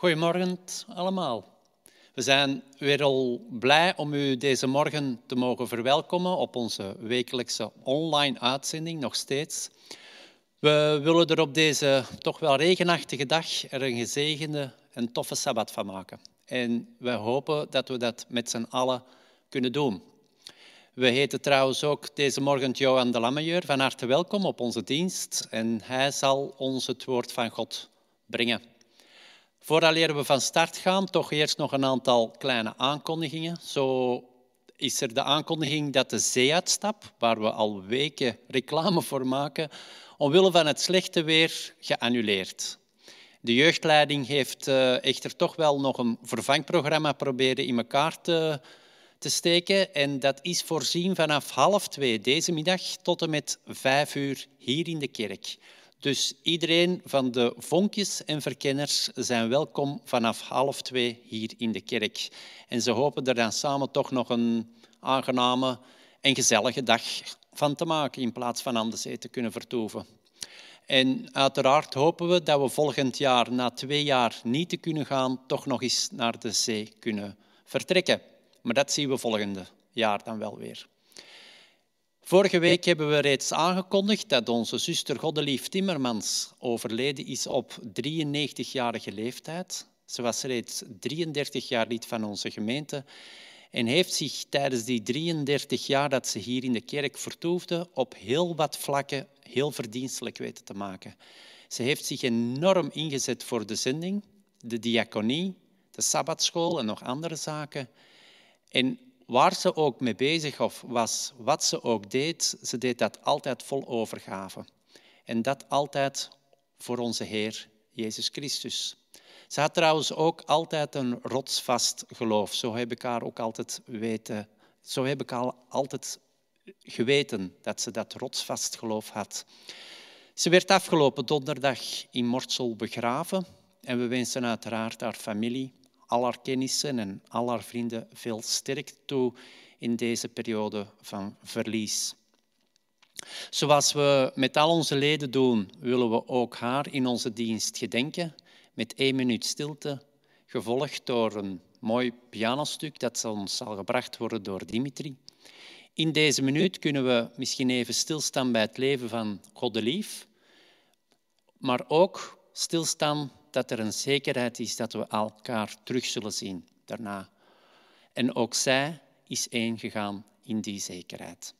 Goedemorgen allemaal. We zijn weer al blij om u deze morgen te mogen verwelkomen op onze wekelijkse online uitzending, nog steeds. We willen er op deze toch wel regenachtige dag er een gezegende en toffe sabbat van maken. En we hopen dat we dat met z'n allen kunnen doen. We heten trouwens ook deze morgen Johan de Lammejeur. Van harte welkom op onze dienst. En hij zal ons het woord van God brengen. Voordat we van start gaan, toch eerst nog een aantal kleine aankondigingen. Zo is er de aankondiging dat de zeeuitstap, waar we al weken reclame voor maken, omwille van het slechte weer geannuleerd. De jeugdleiding heeft uh, echter toch wel nog een vervangprogramma proberen in elkaar te, te steken. En dat is voorzien vanaf half twee deze middag tot en met vijf uur hier in de kerk. Dus iedereen van de vonkjes en verkenners zijn welkom vanaf half twee hier in de kerk. En ze hopen er dan samen toch nog een aangename en gezellige dag van te maken in plaats van aan de zee te kunnen vertoeven. En uiteraard hopen we dat we volgend jaar, na twee jaar niet te kunnen gaan, toch nog eens naar de zee kunnen vertrekken. Maar dat zien we volgende jaar dan wel weer. Vorige week hebben we reeds aangekondigd dat onze zuster Goddelief Timmermans overleden is op 93-jarige leeftijd. Ze was reeds 33 jaar lid van onze gemeente en heeft zich tijdens die 33 jaar dat ze hier in de kerk vertoefde op heel wat vlakken heel verdienstelijk weten te maken. Ze heeft zich enorm ingezet voor de zending, de diaconie, de sabbatschool en nog andere zaken. En waar ze ook mee bezig was, wat ze ook deed, ze deed dat altijd vol overgave. En dat altijd voor onze Heer Jezus Christus. Ze had trouwens ook altijd een rotsvast geloof. Zo heb ik haar ook altijd weten. Zo heb ik al altijd geweten dat ze dat rotsvast geloof had. Ze werd afgelopen donderdag in Mortsel begraven en we wensen uiteraard haar familie al haar kennissen en al vrienden veel sterkte toe in deze periode van verlies. Zoals we met al onze leden doen, willen we ook haar in onze dienst gedenken met één minuut stilte, gevolgd door een mooi pianostuk dat ons zal gebracht worden door Dimitri. In deze minuut kunnen we misschien even stilstaan bij het leven van Goddelief, maar ook stilstaan dat er een zekerheid is dat we elkaar terug zullen zien daarna. En ook zij is één gegaan in die zekerheid.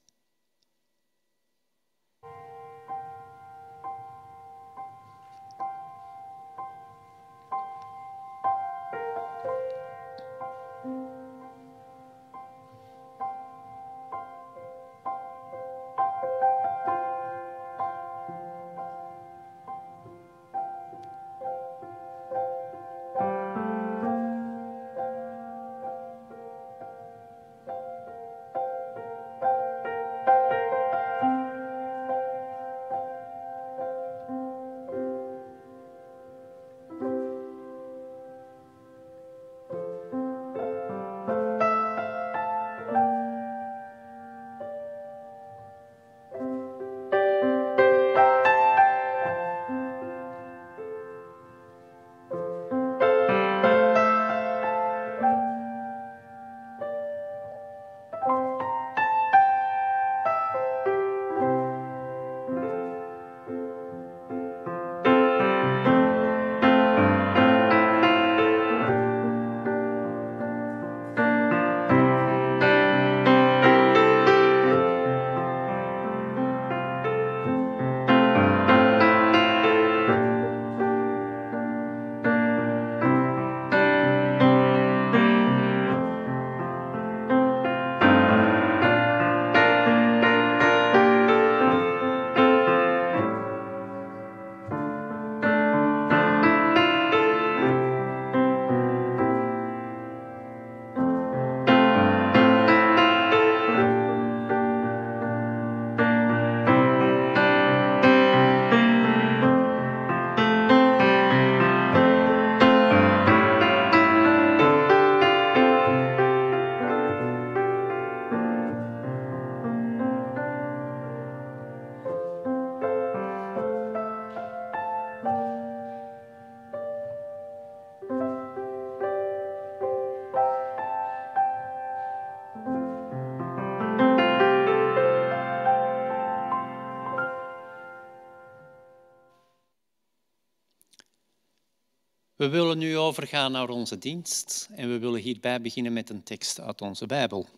We willen nu overgaan naar onze dienst en we willen hierbij beginnen met een tekst uit onze Bijbel.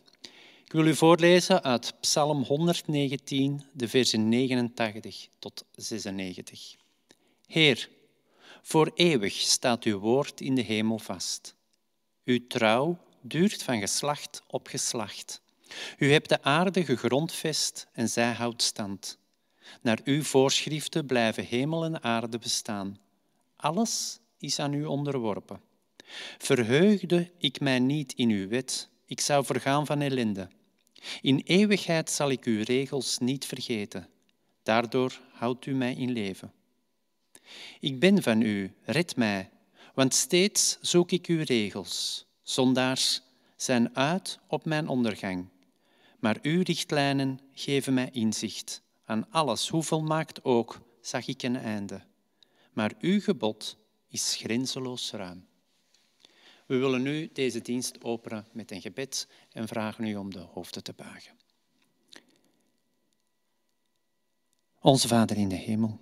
Ik wil u voorlezen uit Psalm 119, de versen 89 tot 96. Heer, voor eeuwig staat uw woord in de hemel vast. Uw trouw duurt van geslacht op geslacht. U hebt de aarde gegrondvest en zij houdt stand. Naar uw voorschriften blijven hemel en aarde bestaan. Alles is aan u onderworpen. Verheugde ik mij niet in uw wet, ik zou vergaan van ellende. In eeuwigheid zal ik uw regels niet vergeten. Daardoor houdt u mij in leven. Ik ben van u, red mij, want steeds zoek ik uw regels. Zondaars zijn uit op mijn ondergang. Maar uw richtlijnen geven mij inzicht. Aan alles, hoeveel maakt ook, zag ik een einde. Maar uw gebod is grenzeloos ruim. We willen nu deze dienst openen met een gebed en vragen u om de hoofden te buigen. Onze Vader in de hemel,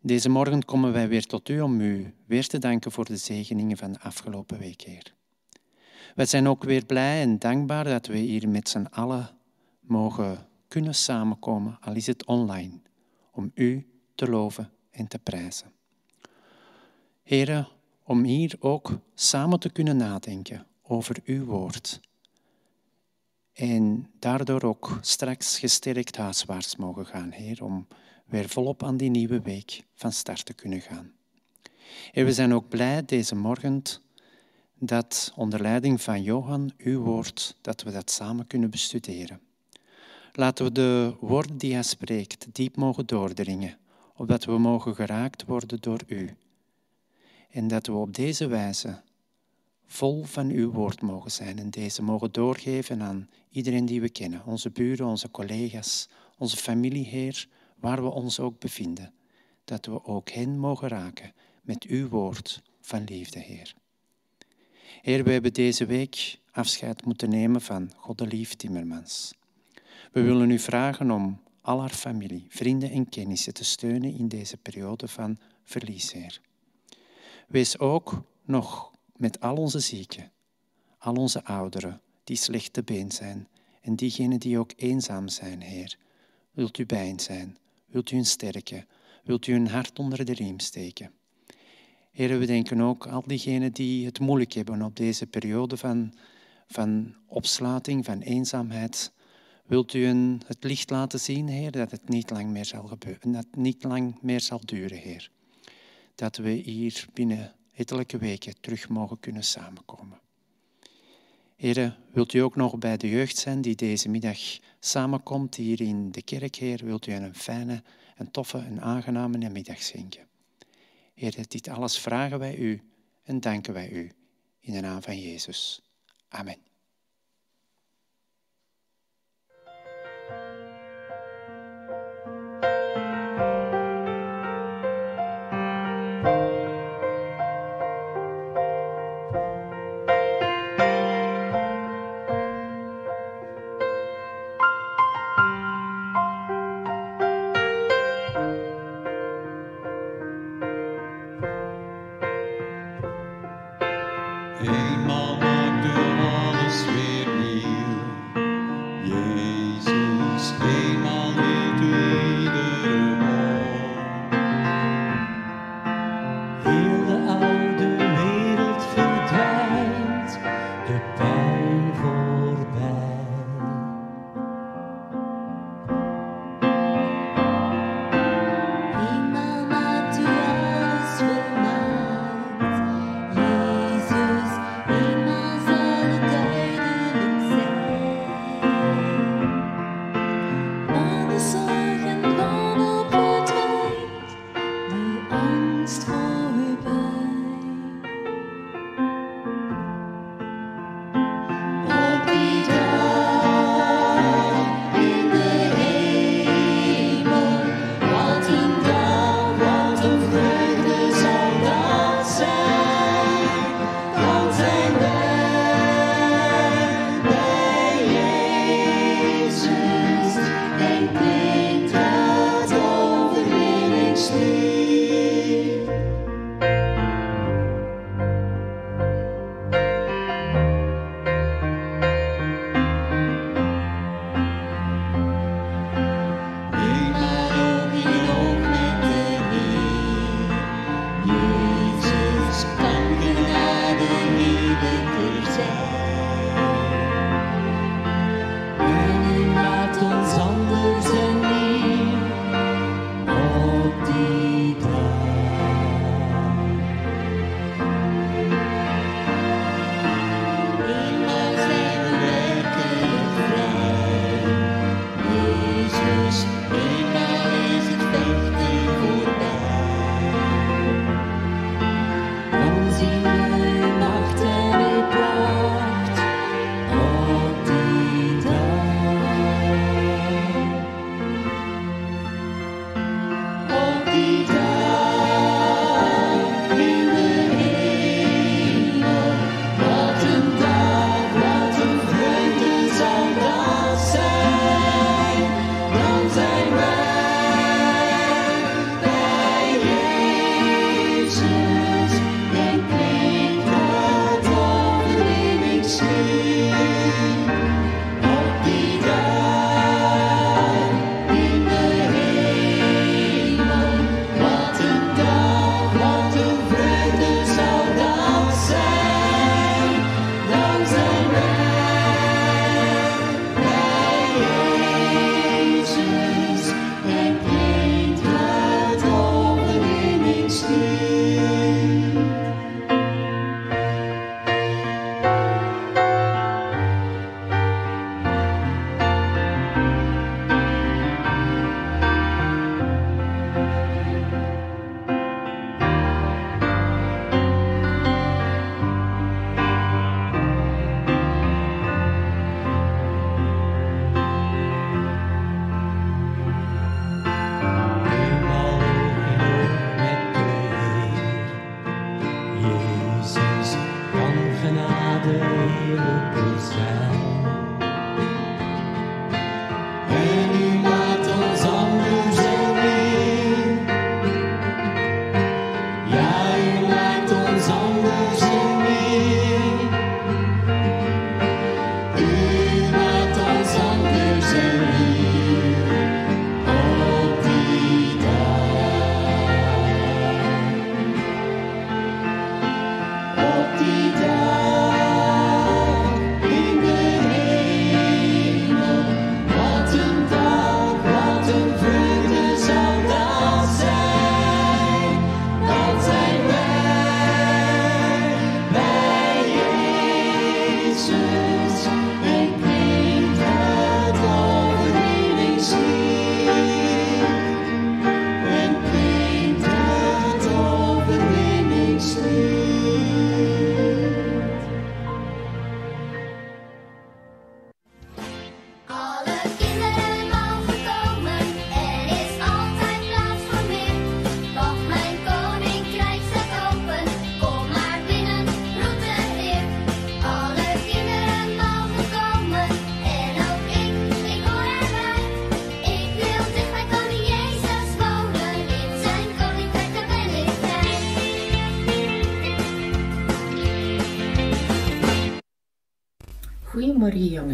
deze morgen komen wij weer tot u om u weer te danken voor de zegeningen van de afgelopen week, Heer. Wij zijn ook weer blij en dankbaar dat we hier met z'n allen mogen kunnen samenkomen, al is het online, om u te loven en te prijzen. Heren, om hier ook samen te kunnen nadenken over uw woord. En daardoor ook straks gesterkt huiswaarts mogen gaan, Heer, om weer volop aan die nieuwe week van start te kunnen gaan. En we zijn ook blij deze morgen dat onder leiding van Johan, uw woord, dat we dat samen kunnen bestuderen. Laten we de woorden die hij spreekt diep mogen doordringen, opdat we mogen geraakt worden door u. En dat we op deze wijze vol van uw woord mogen zijn en deze mogen doorgeven aan iedereen die we kennen, onze buren, onze collega's, onze familie, Heer, waar we ons ook bevinden. Dat we ook hen mogen raken met uw woord van liefde, Heer. Heer, we hebben deze week afscheid moeten nemen van Goddelief Timmermans. We willen u vragen om al haar familie, vrienden en kennissen te steunen in deze periode van verlies, Heer. Wees ook nog met al onze zieken, al onze ouderen die slecht te been zijn en diegenen die ook eenzaam zijn, Heer. Wilt u bij zijn? Wilt u hen sterken? Wilt u hun hart onder de riem steken? Heer, we denken ook al diegenen die het moeilijk hebben op deze periode van, van opsluiting, van eenzaamheid. Wilt u hen het licht laten zien, Heer, dat het niet lang meer zal gebeuren, dat het niet lang meer zal duren, Heer. Dat we hier binnen ettelijke weken terug mogen kunnen samenkomen. Heer, wilt u ook nog bij de jeugd zijn die deze middag samenkomt hier in de kerk, Heer? Wilt u een fijne, een toffe, een aangename middag schenken? Heer, dit alles vragen wij u en danken wij u in de naam van Jezus. Amen.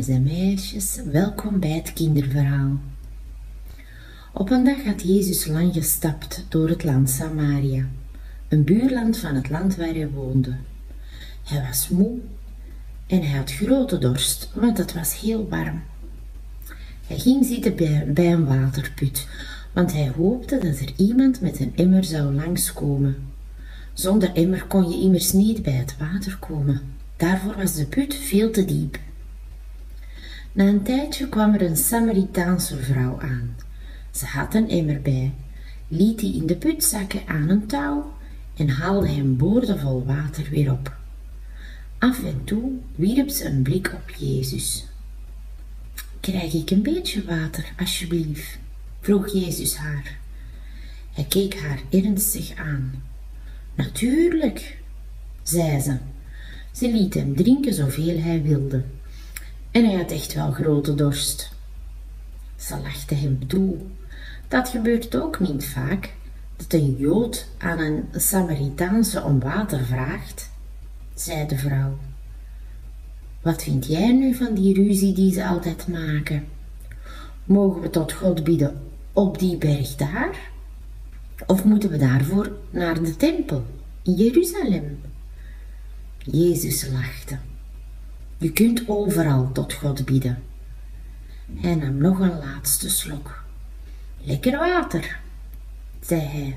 Jongens en meisjes, welkom bij het kinderverhaal. Op een dag had Jezus lang gestapt door het land Samaria, een buurland van het land waar hij woonde. Hij was moe en hij had grote dorst, want het was heel warm. Hij ging zitten bij, een waterput, want hij hoopte dat er iemand met een emmer zou langskomen. Zonder emmer kon je immers niet bij het water komen. Daarvoor was de put veel te diep. Na een tijdje kwam er een Samaritaanse vrouw aan. Ze had een emmer bij, liet die in de put zakken aan een touw en haalde hem boordevol water weer op. Af en toe wierp ze een blik op Jezus. Krijg ik een beetje water, alsjeblieft? vroeg Jezus haar. Hij keek haar ernstig aan. Natuurlijk, zei ze. Ze liet hem drinken zoveel hij wilde. En hij had echt wel grote dorst. Ze lachte hem toe. Dat gebeurt ook niet vaak, dat een Jood aan een Samaritaanse om water vraagt, zei de vrouw. Wat vind jij nu van die ruzie die ze altijd maken? Mogen we tot God bidden op die berg daar? Of moeten we daarvoor naar de tempel in Jeruzalem? Jezus lachte. Je kunt overal tot God bidden. Hij nam nog een laatste slok. Lekker water, zei hij.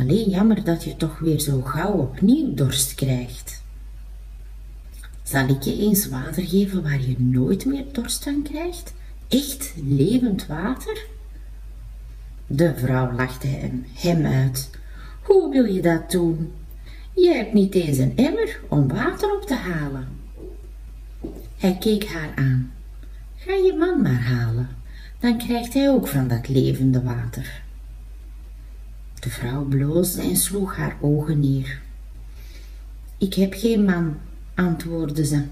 Alleen jammer dat je toch weer zo gauw opnieuw dorst krijgt. Zal ik je eens water geven waar je nooit meer dorst van krijgt? Echt levend water? De vrouw lachte hem, hem uit. Hoe wil je dat doen? Je hebt niet eens een emmer om water op te halen. Hij keek haar aan. Ga je man maar halen, dan krijgt hij ook van dat levende water. De vrouw bloosde en sloeg haar ogen neer. Ik heb geen man, antwoordde ze.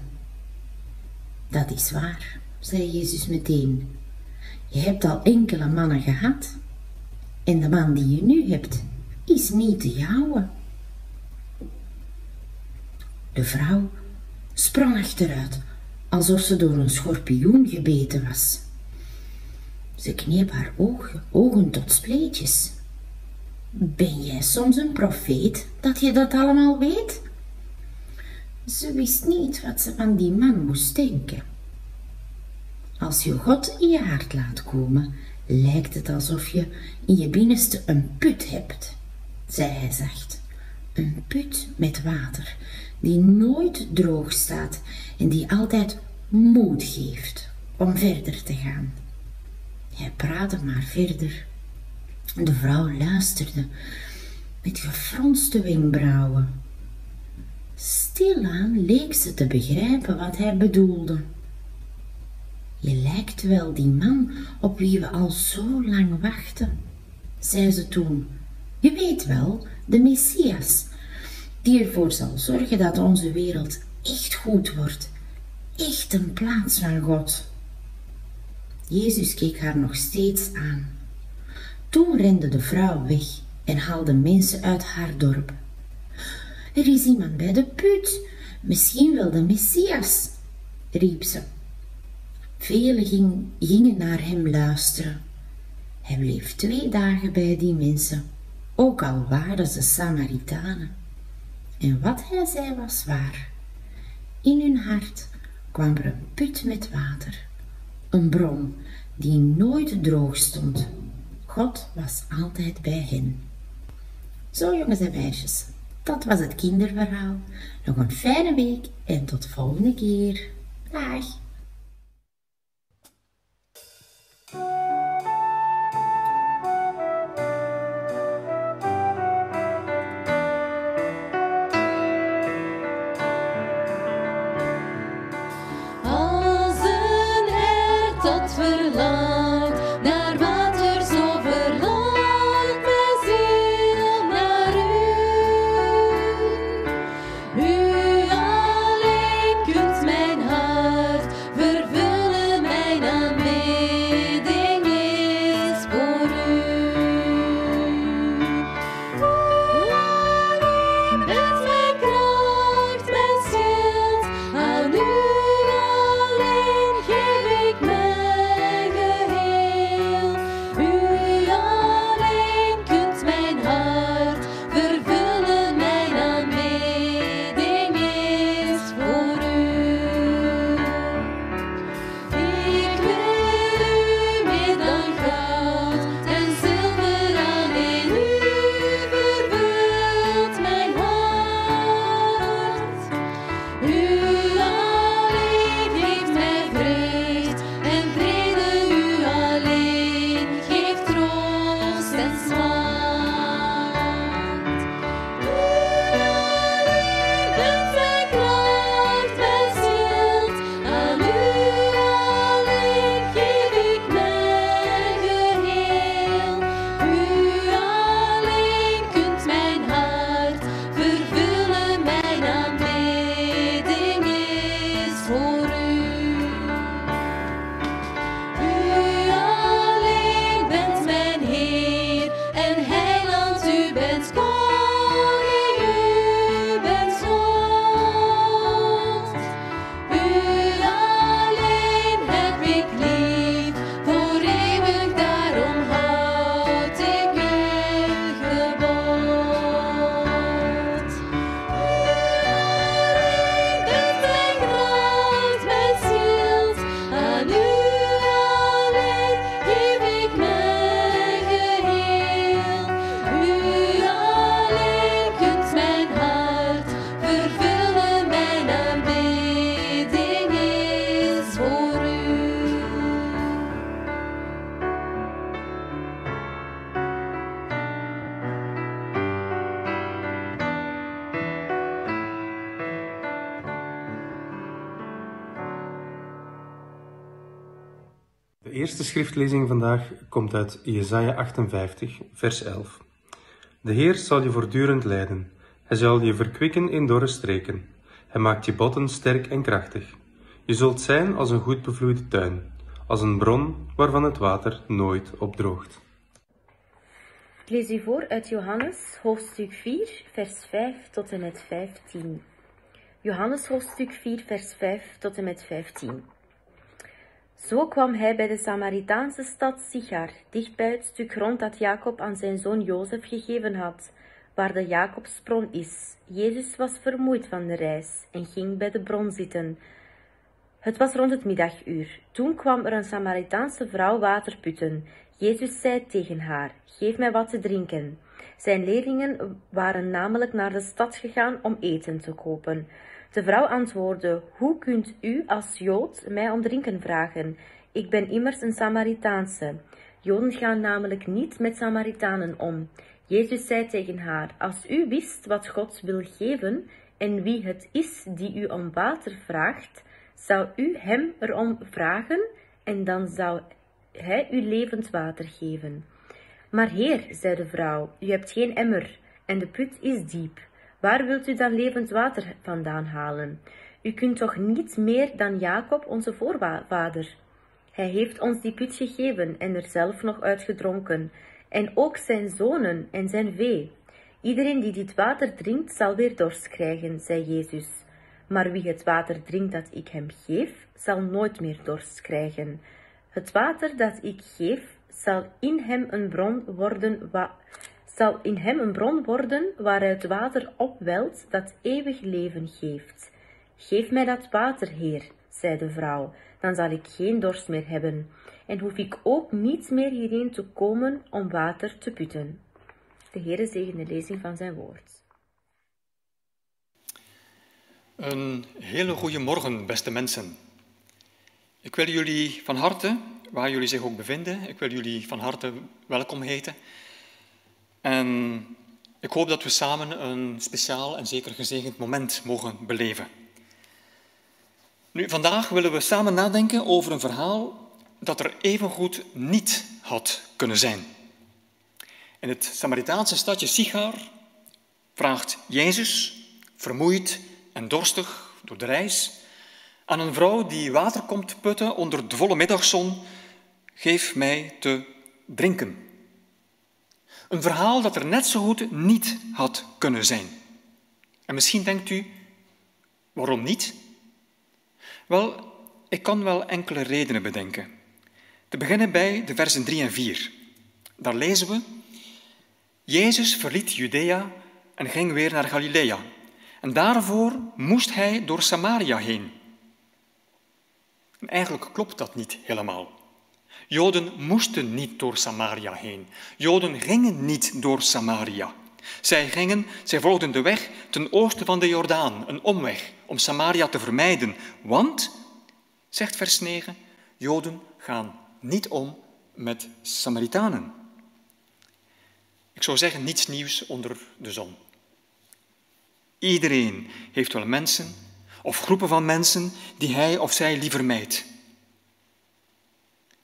Dat is waar, zei Jezus meteen. Je hebt al enkele mannen gehad en de man die je nu hebt is niet de jouwe. De vrouw sprong achteruit, alsof ze door een schorpioen gebeten was. Ze kneep haar ogen, ogen tot spleetjes. Ben jij soms een profeet dat je dat allemaal weet? Ze wist niet wat ze van die man moest denken. Als je God in je hart laat komen, lijkt het alsof je in je binnenste een put hebt, zei hij zacht. Een put met water die nooit droog staat en die altijd moed geeft om verder te gaan. Hij praatte maar verder. De vrouw luisterde met gefronste wenkbrauwen. Stilaan leek ze te begrijpen wat hij bedoelde. Je lijkt wel die man op wie we al zo lang wachten, zei ze toen. Je weet wel, de Messias, die ervoor zal zorgen dat onze wereld echt goed wordt, echt een plaats van God. Jezus keek haar nog steeds aan. Toen rende de vrouw weg en haalde mensen uit haar dorp. Er is iemand bij de put, misschien wel de Messias, riep ze. Velen gingen naar hem luisteren. Hij bleef twee dagen bij die mensen, ook al waren ze Samaritanen. En wat hij zei was waar. In hun hart kwam er een put met water, een bron die nooit droog stond. God was altijd bij hen. Zo jongens en meisjes, dat was het kinderverhaal. Nog een fijne week en tot volgende keer. Dag! Schriftlezing vandaag komt uit Jesaja 58, vers 11. De Heer zal je voortdurend leiden. Hij zal je verkwikken in dorre streken. Hij maakt je botten sterk en krachtig. Je zult zijn als een goed bevloeide tuin, als een bron waarvan het water nooit opdroogt. Ik lees u voor uit Johannes, hoofdstuk 4, vers 5 tot en met 15. Johannes, hoofdstuk 4, vers 5 tot en met 15. Zo kwam hij bij de Samaritaanse stad Sichar, dichtbij het stuk grond dat Jacob aan zijn zoon Jozef gegeven had, waar de Jacobsbron is. Jezus was vermoeid van de reis en ging bij de bron zitten. Het was rond het middaguur. Toen kwam er een Samaritaanse vrouw water putten. Jezus zei tegen haar: Geef mij wat te drinken. Zijn leerlingen waren namelijk naar de stad gegaan om eten te kopen. De vrouw antwoordde: Hoe kunt u als Jood mij om drinken vragen? Ik ben immers een Samaritaanse. Joden gaan namelijk niet met Samaritanen om. Jezus zei tegen haar: Als u wist wat God wil geven en wie het is die u om water vraagt, zou u hem erom vragen en dan zou hij u levend water geven. Maar heer, zei de vrouw, u hebt geen emmer en de put is diep. Waar wilt u dan levend water vandaan halen? U kunt toch niet meer dan Jacob, onze voorvader? Hij heeft ons die put gegeven en er zelf nog uitgedronken, en ook zijn zonen en zijn vee. Iedereen die dit water drinkt, zal weer dorst krijgen, zei Jezus. Maar wie het water drinkt dat ik hem geef, zal nooit meer dorst krijgen. Het water dat ik geef, zal in hem een bron worden, zal in hem een bron worden waaruit water opwelt dat eeuwig leven geeft. Geef mij dat water, Heer, zei de vrouw, dan zal ik geen dorst meer hebben, en hoef ik ook niet meer hierheen te komen om water te putten. De Heere zegen de lezing van zijn woord. Een hele goede morgen, beste mensen. Ik wil jullie van harte, waar jullie zich ook bevinden, ik wil jullie van harte welkom heten. En ik hoop dat we samen een speciaal en zeker gezegend moment mogen beleven. Nu, vandaag willen we samen nadenken over een verhaal dat er evengoed niet had kunnen zijn. In het Samaritaanse stadje Sigar vraagt Jezus, vermoeid en dorstig door de reis, aan een vrouw die water komt putten onder de volle middagzon, geef mij te drinken. Een verhaal dat er net zo goed niet had kunnen zijn. En misschien denkt u, waarom niet? Wel, ik kan wel enkele redenen bedenken. Te beginnen bij de versen 3 en 4. Daar lezen we, Jezus verliet Judea en ging weer naar Galilea. En daarvoor moest hij door Samaria heen. En eigenlijk klopt dat niet helemaal. Joden moesten niet door Samaria heen. Joden gingen niet door Samaria. Zij gingen, zij volgden de weg ten oosten van de Jordaan, een omweg om Samaria te vermijden. Want, zegt vers 9, Joden gaan niet om met Samaritanen. Ik zou zeggen, niets nieuws onder de zon. Iedereen heeft wel mensen of groepen van mensen die hij of zij liever mijdt.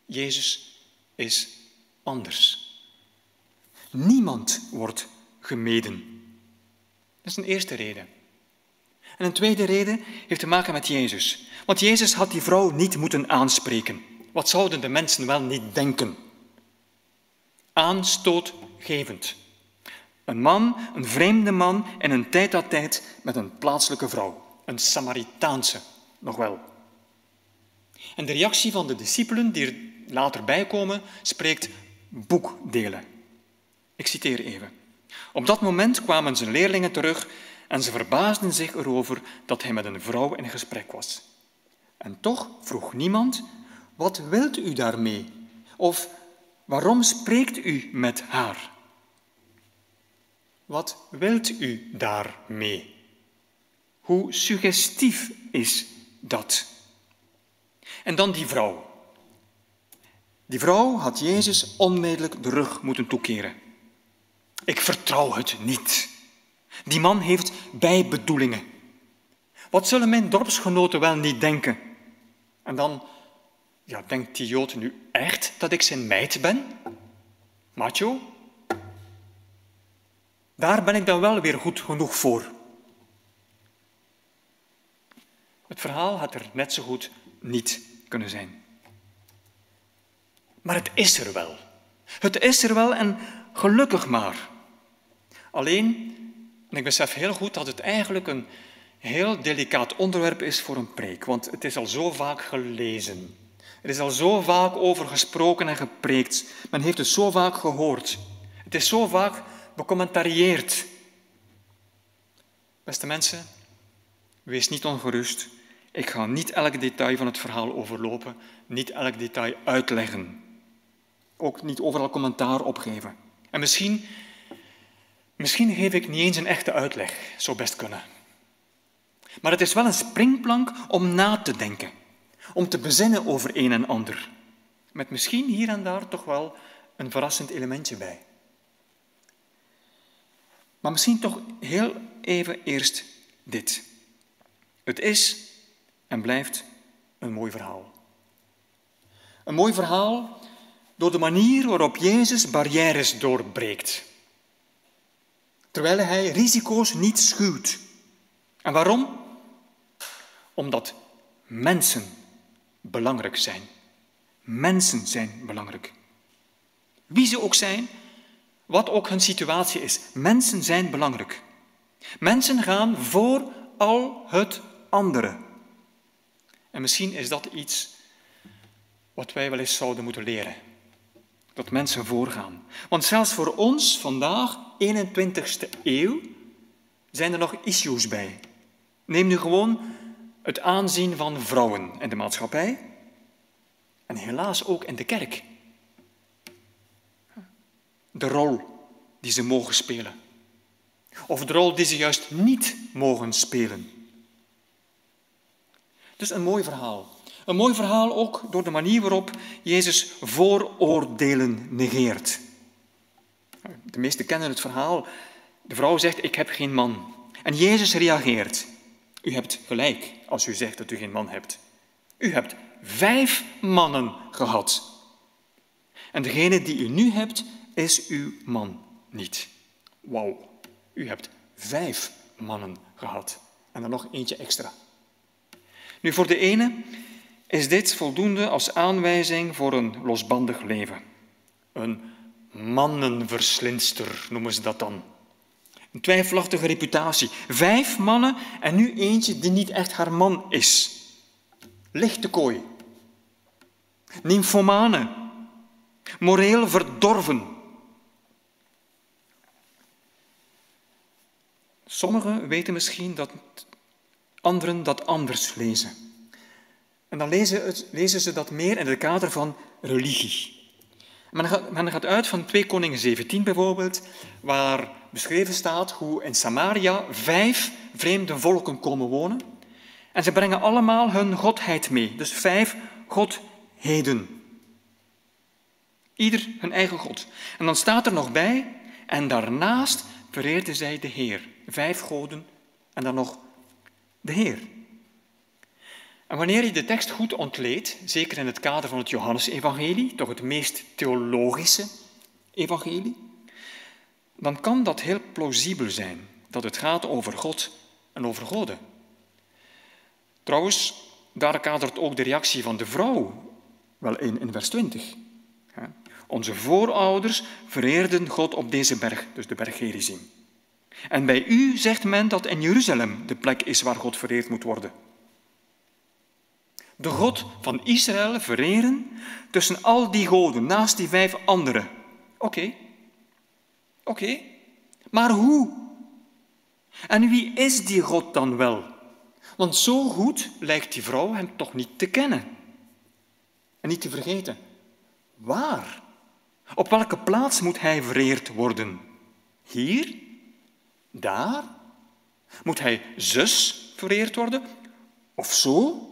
Jezus is anders. Niemand wordt gemeden. Dat is een eerste reden. En een tweede reden heeft te maken met Jezus. Want Jezus had die vrouw niet moeten aanspreken. Wat zouden de mensen wel niet denken? Aanstootgevend. Een man, een vreemde man in een tijd dat tijd met een plaatselijke vrouw. Een Samaritaanse, nog wel. En de reactie van de discipelen die er later bijkomen, spreekt boekdelen. Ik citeer even. Op dat moment kwamen zijn leerlingen terug en ze verbaasden zich erover dat hij met een vrouw in gesprek was. En toch vroeg niemand, wat wilt u daarmee? Of waarom spreekt u met haar? Wat wilt u daarmee? Hoe suggestief is dat? En dan die vrouw. Die vrouw had Jezus onmiddellijk de rug moeten toekeren. Ik vertrouw het niet. Die man heeft bijbedoelingen. Wat zullen mijn dorpsgenoten wel niet denken? En dan, ja, denkt die Jood nu echt dat ik zijn meid ben? Macho? Daar ben ik dan wel weer goed genoeg voor. Het verhaal had er net zo goed niet kunnen zijn. Maar het is er wel. Het is er wel en gelukkig maar. Alleen, en ik besef heel goed dat het eigenlijk een heel delicaat onderwerp is voor een preek, want het is al zo vaak gelezen. Er is al zo vaak over gesproken en gepreekt. Men heeft het zo vaak gehoord. Het is zo vaak becommentarieerd. Beste mensen, wees niet ongerust. Ik ga niet elk detail van het verhaal overlopen, niet elk detail uitleggen. Ook niet overal commentaar opgeven. En misschien, misschien geef ik niet eens een echte uitleg, zou best kunnen. Maar het is wel een springplank om na te denken, om te bezinnen over een en ander. Met misschien hier en daar toch wel een verrassend elementje bij. Maar misschien toch heel even eerst dit. Het is en blijft een mooi verhaal. Een mooi verhaal door de manier waarop Jezus barrières doorbreekt. Terwijl hij risico's niet schuwt. En waarom? Omdat mensen belangrijk zijn. Mensen zijn belangrijk. Wie ze ook zijn, wat ook hun situatie is, mensen zijn belangrijk. Mensen gaan voor al het andere. En misschien is dat iets wat wij wel eens zouden moeten leren. Dat mensen voorgaan. Want zelfs voor ons vandaag, 21ste eeuw, zijn er nog issues bij. Neem nu gewoon het aanzien van vrouwen in de maatschappij en helaas ook in de kerk. De rol die ze mogen spelen. Of de rol die ze juist niet mogen spelen. Dus een mooi verhaal. Een mooi verhaal ook door de manier waarop Jezus vooroordelen negeert. De meesten kennen het verhaal. De vrouw zegt, ik heb geen man. En Jezus reageert, u hebt gelijk als u zegt dat u geen man hebt. U hebt vijf mannen gehad. En degene die u nu hebt, is uw man niet. Wauw, u hebt vijf mannen gehad. En dan nog eentje extra. Nu, voor de ene is dit voldoende als aanwijzing voor een losbandig leven. Een mannenverslinster noemen ze dat dan. Een twijfelachtige reputatie. Vijf mannen en nu eentje die niet echt haar man is. Lichte kooi. Nymphomane. Moreel verdorven. Sommigen weten misschien dat anderen dat anders lezen. En dan lezen, het, lezen ze dat meer in het kader van religie. Men gaat, men gaat uit van 2 Koningen 17 bijvoorbeeld, waar beschreven staat hoe in Samaria vijf vreemde volken komen wonen. En ze brengen allemaal hun godheid mee, dus vijf godheden. Ieder hun eigen god. En dan staat er nog bij, en daarnaast vereerden zij de Heer. Vijf goden en dan nog de Heer. En wanneer je de tekst goed ontleedt, zeker in het kader van het Johannesevangelie, toch het meest theologische evangelie, dan kan dat heel plausibel zijn, dat het gaat over God en over goden. Trouwens, daar kadert ook de reactie van de vrouw wel in, in vers 20. Onze voorouders vereerden God op deze berg, dus de berg Gerizim. En bij u zegt men dat in Jeruzalem de plek is waar God vereerd moet worden. De God van Israël vereren tussen al die goden, naast die vijf anderen. Oké, oké, maar hoe? En wie is die God dan wel? Want zo goed lijkt die vrouw hem toch niet te kennen. En niet te vergeten, waar? Op welke plaats moet hij vereerd worden? Hier? Daar? Moet hij zus vereerd worden? Of zo?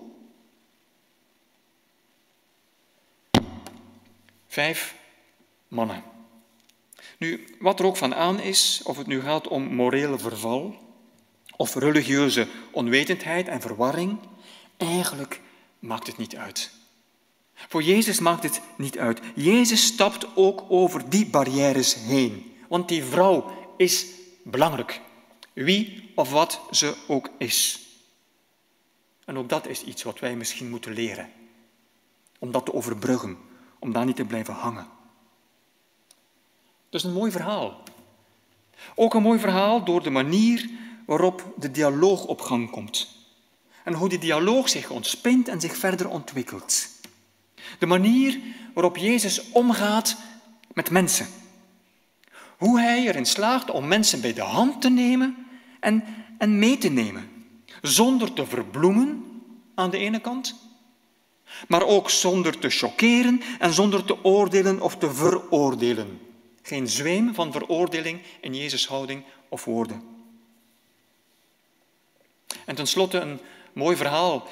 Vijf mannen. Nu, wat er ook van aan is, of het nu gaat om morele verval of religieuze onwetendheid en verwarring, eigenlijk maakt het niet uit. Voor Jezus maakt het niet uit. Jezus stapt ook over die barrières heen, want die vrouw is belangrijk, wie of wat ze ook is. En ook dat is iets wat wij misschien moeten leren, om dat te overbruggen om daar niet te blijven hangen. Dat is een mooi verhaal. Ook een mooi verhaal door de manier waarop de dialoog op gang komt. En hoe die dialoog zich ontspint en zich verder ontwikkelt. De manier waarop Jezus omgaat met mensen. Hoe hij erin slaagt om mensen bij de hand te nemen en, en mee te nemen. Zonder te verbloemen aan de ene kant maar ook zonder te choqueren en zonder te oordelen of te veroordelen. Geen zweem van veroordeling in Jezus' houding of woorden. En tenslotte een mooi verhaal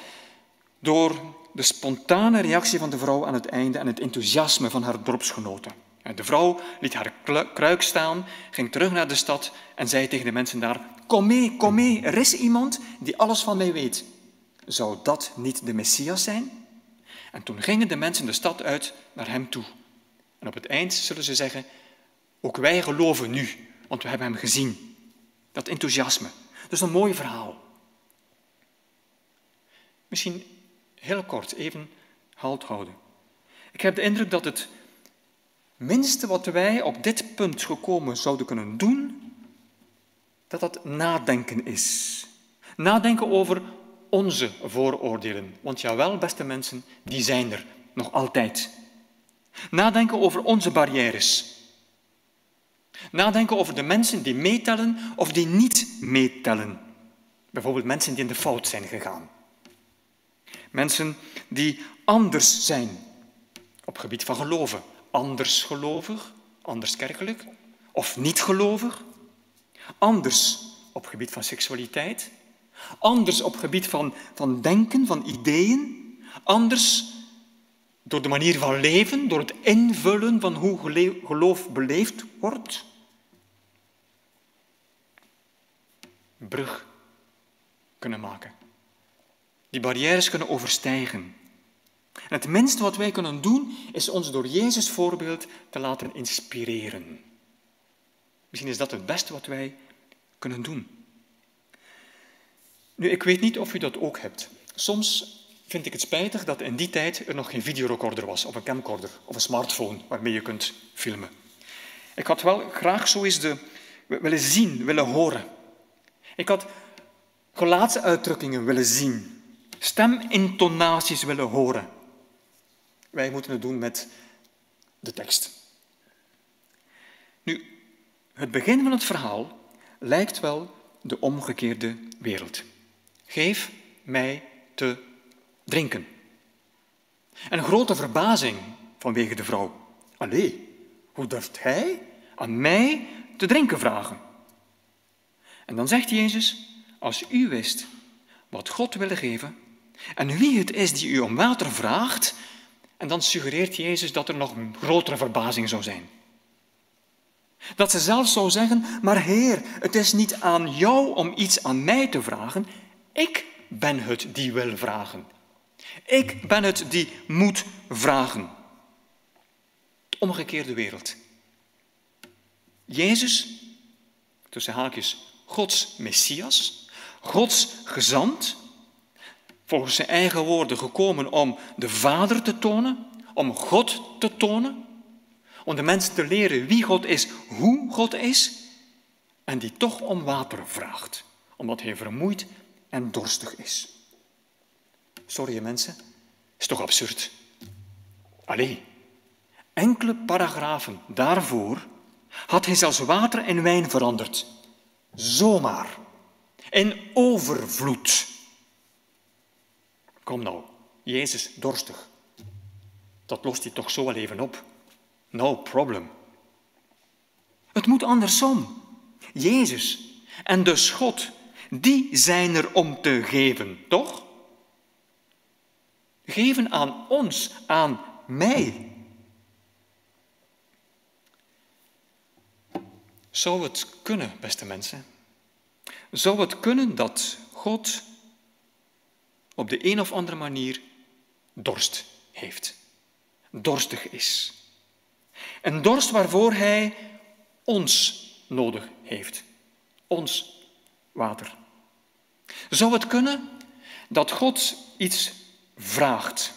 door de spontane reactie van de vrouw aan het einde en het enthousiasme van haar dorpsgenoten. De vrouw liet haar kruik staan, ging terug naar de stad en zei tegen de mensen daar: Kom mee, kom mee, er is iemand die alles van mij weet. Zou dat niet de Messias zijn? En toen gingen de mensen de stad uit naar hem toe. En op het eind zullen ze zeggen, ook wij geloven nu, want we hebben hem gezien. Dat enthousiasme. Dat is een mooi verhaal. Misschien heel kort, even halt houden. Ik heb de indruk dat het minste wat wij op dit punt gekomen zouden kunnen doen, dat dat nadenken is. Nadenken over onze vooroordelen. Want jawel, beste mensen, die zijn er nog altijd. Nadenken over onze barrières. Nadenken over de mensen die meetellen of die niet meetellen. Bijvoorbeeld mensen die in de fout zijn gegaan. Mensen die anders zijn op gebied van geloven. Anders gelovig, anders kerkelijk of niet gelovig. Anders op gebied van seksualiteit. Anders op gebied van, van denken, van ideeën. Anders door de manier van leven, door het invullen van hoe geloof beleefd wordt. Brug kunnen maken. Die barrières kunnen overstijgen. En het minste wat wij kunnen doen, is ons door Jezus voorbeeld te laten inspireren. Misschien is dat het beste wat wij kunnen doen. Nu, ik weet niet of u dat ook hebt. Soms vind ik het spijtig dat in die tijd er nog geen videorecorder was, of een camcorder, of een smartphone waarmee je kunt filmen. Ik had wel graag zo eens de, willen zien, willen horen. Ik had gelaatsuitdrukkingen willen zien, stemintonaties willen horen. Wij moeten het doen met de tekst. Nu, het begin van het verhaal lijkt wel de omgekeerde wereld. Geef mij te drinken. En een grote verbazing vanwege de vrouw. Allee, hoe durft hij aan mij te drinken vragen? En dan zegt Jezus, als u wist wat God wil geven en wie het is die u om water vraagt, en dan suggereert Jezus dat er nog een grotere verbazing zou zijn. Dat ze zelf zou zeggen, maar Heer, het is niet aan jou om iets aan mij te vragen, ik ben het die wil vragen. Ik ben het die moet vragen. De omgekeerde wereld. Jezus, tussen haakjes, Gods Messias, Gods gezant, volgens zijn eigen woorden gekomen om de Vader te tonen, om God te tonen, om de mensen te leren wie God is, hoe God is, en die toch om water vraagt, omdat hij vermoeid en dorstig is. Sorry mensen, is toch absurd? Allee, enkele paragrafen daarvoor had hij zelfs water in wijn veranderd. Zomaar. In overvloed. Kom nou, Jezus dorstig. Dat lost hij toch zo wel even op. No problem. Het moet andersom. Jezus en dus God, die zijn er om te geven, toch? Geven aan ons, aan mij. Zou het kunnen, beste mensen? Zou het kunnen dat God op de een of andere manier dorst heeft? Dorstig is. Een dorst waarvoor Hij ons nodig heeft. Ons water. Zou het kunnen dat God iets vraagt.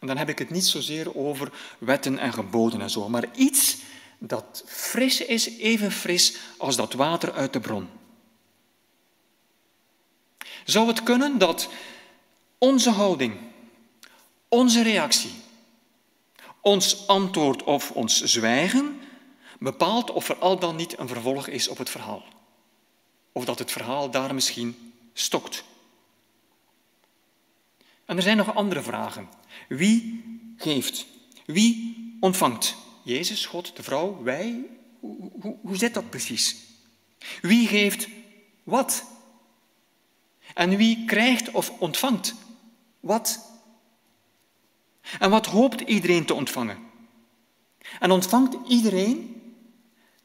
En dan heb ik het niet zozeer over wetten en geboden en zo, maar iets dat fris is, even fris als dat water uit de bron. Zou het kunnen dat onze houding, onze reactie, ons antwoord of ons zwijgen bepaalt of er al dan niet een vervolg is op het verhaal? Of dat het verhaal daar misschien stokt? En er zijn nog andere vragen. Wie geeft? Wie ontvangt? Jezus, God, de vrouw, wij? Hoe, hoe, hoe zit dat precies? Wie geeft wat? En wie krijgt of ontvangt wat? En wat hoopt iedereen te ontvangen? En ontvangt iedereen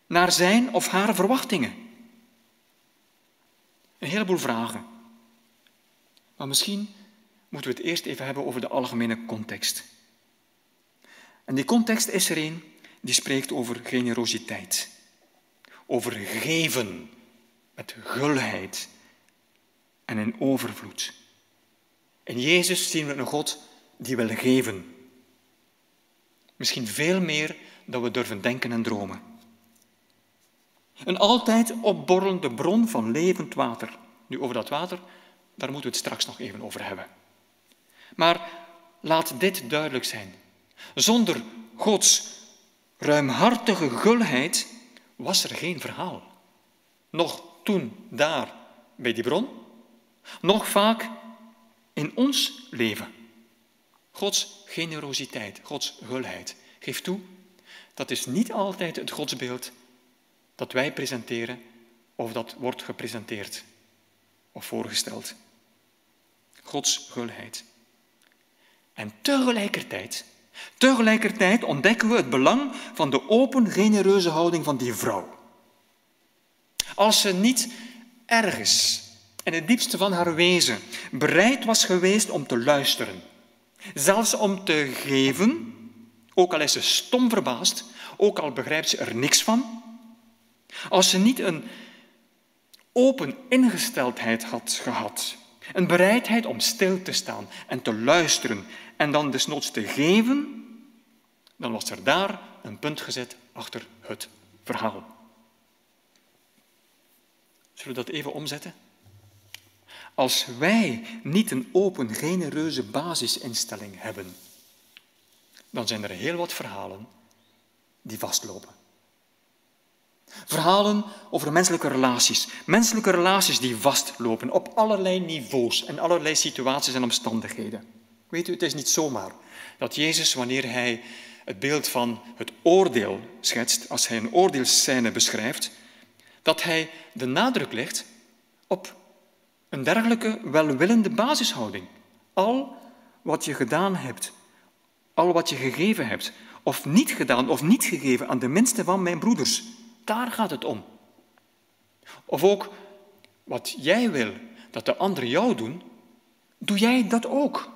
naar zijn of haar verwachtingen? Een heleboel vragen. Maar misschien moeten we het eerst even hebben over de algemene context. En die context is er een die spreekt over generositeit, over geven met gulheid en in overvloed. In Jezus zien we een God die wil geven. Misschien veel meer dan we durven denken en dromen. Een altijd opborrelende bron van levend water. Nu, over dat water, daar moeten we het straks nog even over hebben. Maar laat dit duidelijk zijn. Zonder Gods ruimhartige gulheid was er geen verhaal. Nog toen daar bij die bron, nog vaak in ons leven. Gods generositeit, Gods gulheid. Geef toe, dat is niet altijd het godsbeeld dat wij presenteren of dat wordt gepresenteerd of voorgesteld. Gods gulheid. En tegelijkertijd, tegelijkertijd ontdekken we het belang van de open, genereuze houding van die vrouw. Als ze niet ergens in het diepste van haar wezen bereid was geweest om te luisteren, zelfs om te geven, ook al is ze stom verbaasd, ook al begrijpt ze er niks van, als ze niet een open ingesteldheid had gehad, een bereidheid om stil te staan en te luisteren en dan desnoods te geven, dan was er daar een punt gezet achter het verhaal. Zullen we dat even omzetten? Als wij niet een open, genereuze basisinstelling hebben, dan zijn er heel wat verhalen die vastlopen. Verhalen over menselijke relaties. Menselijke relaties die vastlopen op allerlei niveaus en allerlei situaties en omstandigheden. Weet u, het is niet zomaar dat Jezus, wanneer hij het beeld van het oordeel schetst, als hij een oordeelsscène beschrijft, dat hij de nadruk legt op een dergelijke welwillende basishouding. Al wat je gedaan hebt, al wat je gegeven hebt, of niet gedaan of niet gegeven aan de minste van mijn broeders, daar gaat het om. Of ook wat jij wil dat de anderen jou doen, doe jij dat ook.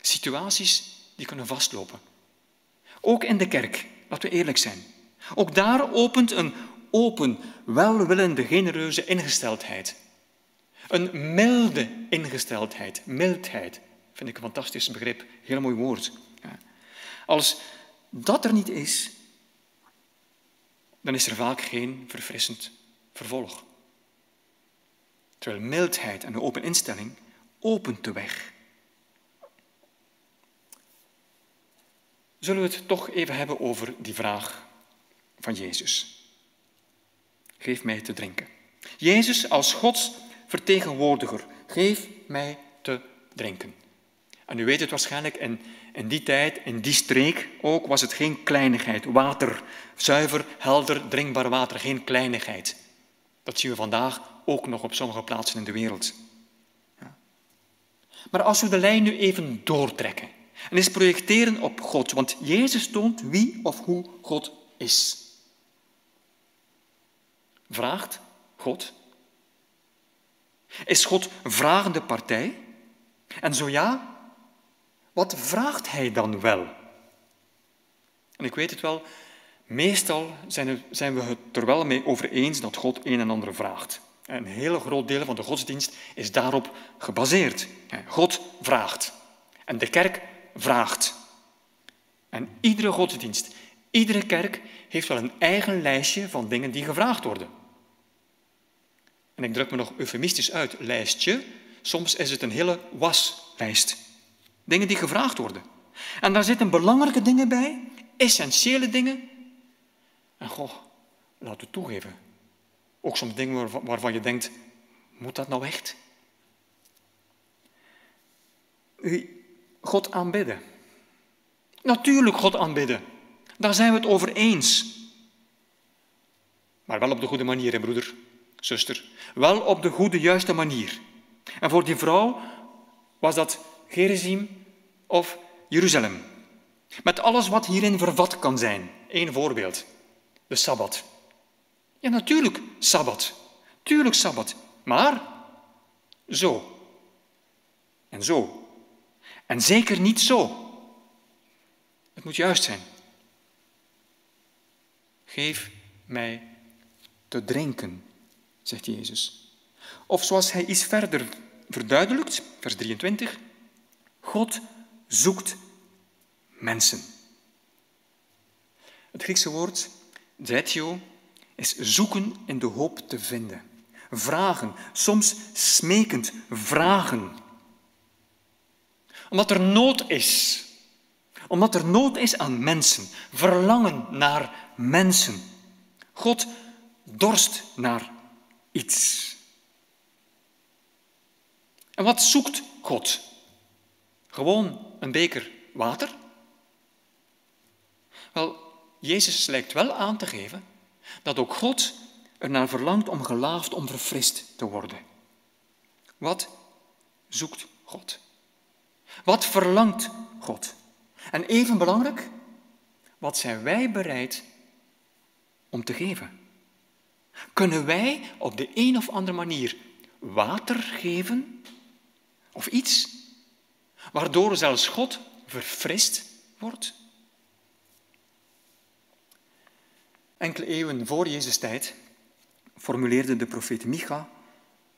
Situaties die kunnen vastlopen. Ook in de kerk, laten we eerlijk zijn. Ook daar opent een open, welwillende, genereuze ingesteldheid. Een milde ingesteldheid, mildheid, vind ik een fantastisch begrip, heel mooi woord. Als dat er niet is, dan is er vaak geen verfrissend vervolg. Terwijl mildheid en een open instelling opent de weg. Zullen we het toch even hebben over die vraag van Jezus? Geef mij te drinken. Jezus als Gods vertegenwoordiger, geef mij te drinken. En u weet het waarschijnlijk, in, in die tijd, in die streek ook, was het geen kleinigheid. Water, zuiver, helder, drinkbaar water, geen kleinigheid. Dat zien we vandaag ook nog op sommige plaatsen in de wereld. Ja. Maar als we de lijn nu even doortrekken en eens projecteren op God, want Jezus toont wie of hoe God is. Vraagt God? Is God vragende partij? En zo ja, wat vraagt hij dan wel? En ik weet het wel, meestal zijn we het er wel mee over eens dat God een en ander vraagt. Een heel groot deel van de godsdienst is daarop gebaseerd. God vraagt. En de kerk vraagt. En iedere godsdienst, iedere kerk heeft wel een eigen lijstje van dingen die gevraagd worden. En ik druk me nog eufemistisch uit, lijstje. Soms is het een hele waslijst. Dingen die gevraagd worden. En daar zitten belangrijke dingen bij, essentiële dingen. En goh, laat het toegeven. Ook soms dingen waarvan je denkt, moet dat nou echt? God aanbidden. Natuurlijk God aanbidden. Daar zijn we het over eens. Maar wel op de goede manier, hè, broeder, zuster. Wel op de goede, juiste manier. En voor die vrouw was dat Gerizim of Jeruzalem. Met alles wat hierin vervat kan zijn. Eén voorbeeld. De Sabbat. Ja, natuurlijk Sabbat. Tuurlijk Sabbat. Maar zo. En zo. En zeker niet zo. Het moet juist zijn. Geef mij te drinken, zegt Jezus. Of zoals hij iets verder verduidelijkt, vers 23, God zoekt mensen. Het Griekse woord zetio is zoeken in de hoop te vinden. Vragen, soms smekend vragen. Omdat er nood is. Omdat er nood is aan mensen. Verlangen naar mensen. God dorst naar iets. En wat zoekt God? Gewoon een beker water? Wel, Jezus lijkt wel aan te geven dat ook God ernaar verlangt om gelaafd, om verfrist te worden. Wat zoekt God? Wat verlangt God? En even belangrijk, wat zijn wij bereid om te geven? Kunnen wij op de een of andere manier water geven of iets waardoor zelfs God verfrist wordt? Enkele eeuwen voor Jezus tijd formuleerde de profeet Micha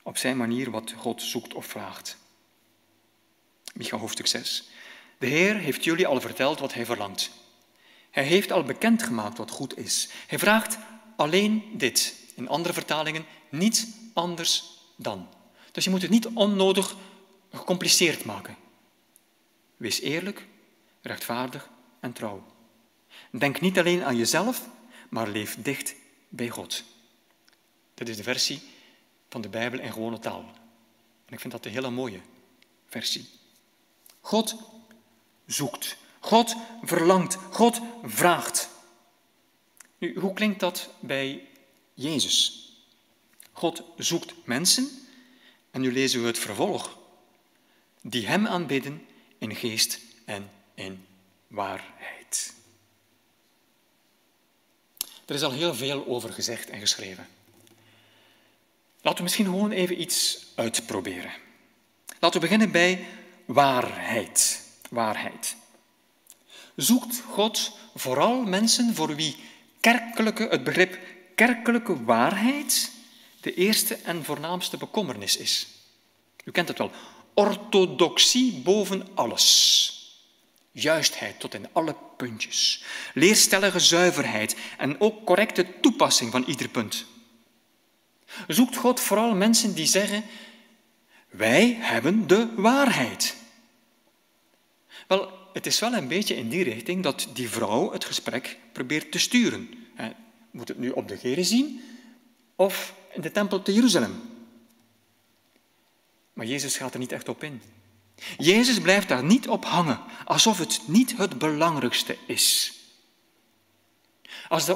op zijn manier wat God zoekt of vraagt. Micha hoofdstuk 6. De Heer heeft jullie al verteld wat hij verlangt. Hij heeft al bekendgemaakt wat goed is. Hij vraagt alleen dit. In andere vertalingen niet anders dan. Dus je moet het niet onnodig gecompliceerd maken. Wees eerlijk, rechtvaardig en trouw. Denk niet alleen aan jezelf, maar leef dicht bij God. Dit is de versie van de Bijbel in gewone taal. En ik vind dat een hele mooie versie. God zoekt. God verlangt. God vraagt. Nu, hoe klinkt dat bij Jezus? God zoekt mensen, en nu lezen we het vervolg, die Hem aanbidden in geest en in waarheid. Er is al heel veel over gezegd en geschreven. Laten we misschien gewoon even iets uitproberen. Laten we beginnen bij waarheid. Waarheid. Zoekt God vooral mensen voor wie kerkelijke, het begrip kerkelijke waarheid de eerste en voornaamste bekommernis is. U kent het wel. Orthodoxie boven alles. Juistheid tot in alle puntjes. Leerstellige zuiverheid en ook correcte toepassing van ieder punt. Zoekt God vooral mensen die zeggen: Wij hebben de waarheid. Wel, het is wel een beetje in die richting dat die vrouw het gesprek probeert te sturen. Moet het nu op de geren zien of in de tempel te Jeruzalem? Maar Jezus gaat er niet echt op in. Jezus blijft daar niet op hangen, alsof het niet het belangrijkste is.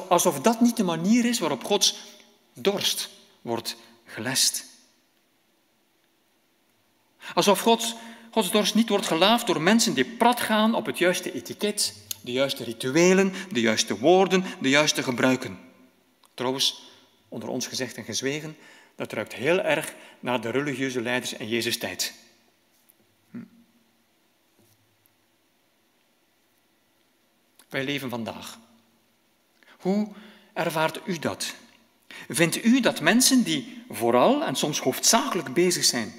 Alsof dat niet de manier is waarop Gods dorst wordt gelest. Alsof Gods, Gods dorst niet wordt gelaafd door mensen die prat gaan op het juiste etiket, de juiste rituelen, de juiste woorden, de juiste gebruiken. Trouwens, onder ons gezegd en gezwegen, dat ruikt heel erg naar de religieuze leiders in Jezus' tijd. Hm. Wij leven vandaag. Hoe ervaart u dat? Vindt u dat mensen die vooral en soms hoofdzakelijk bezig zijn,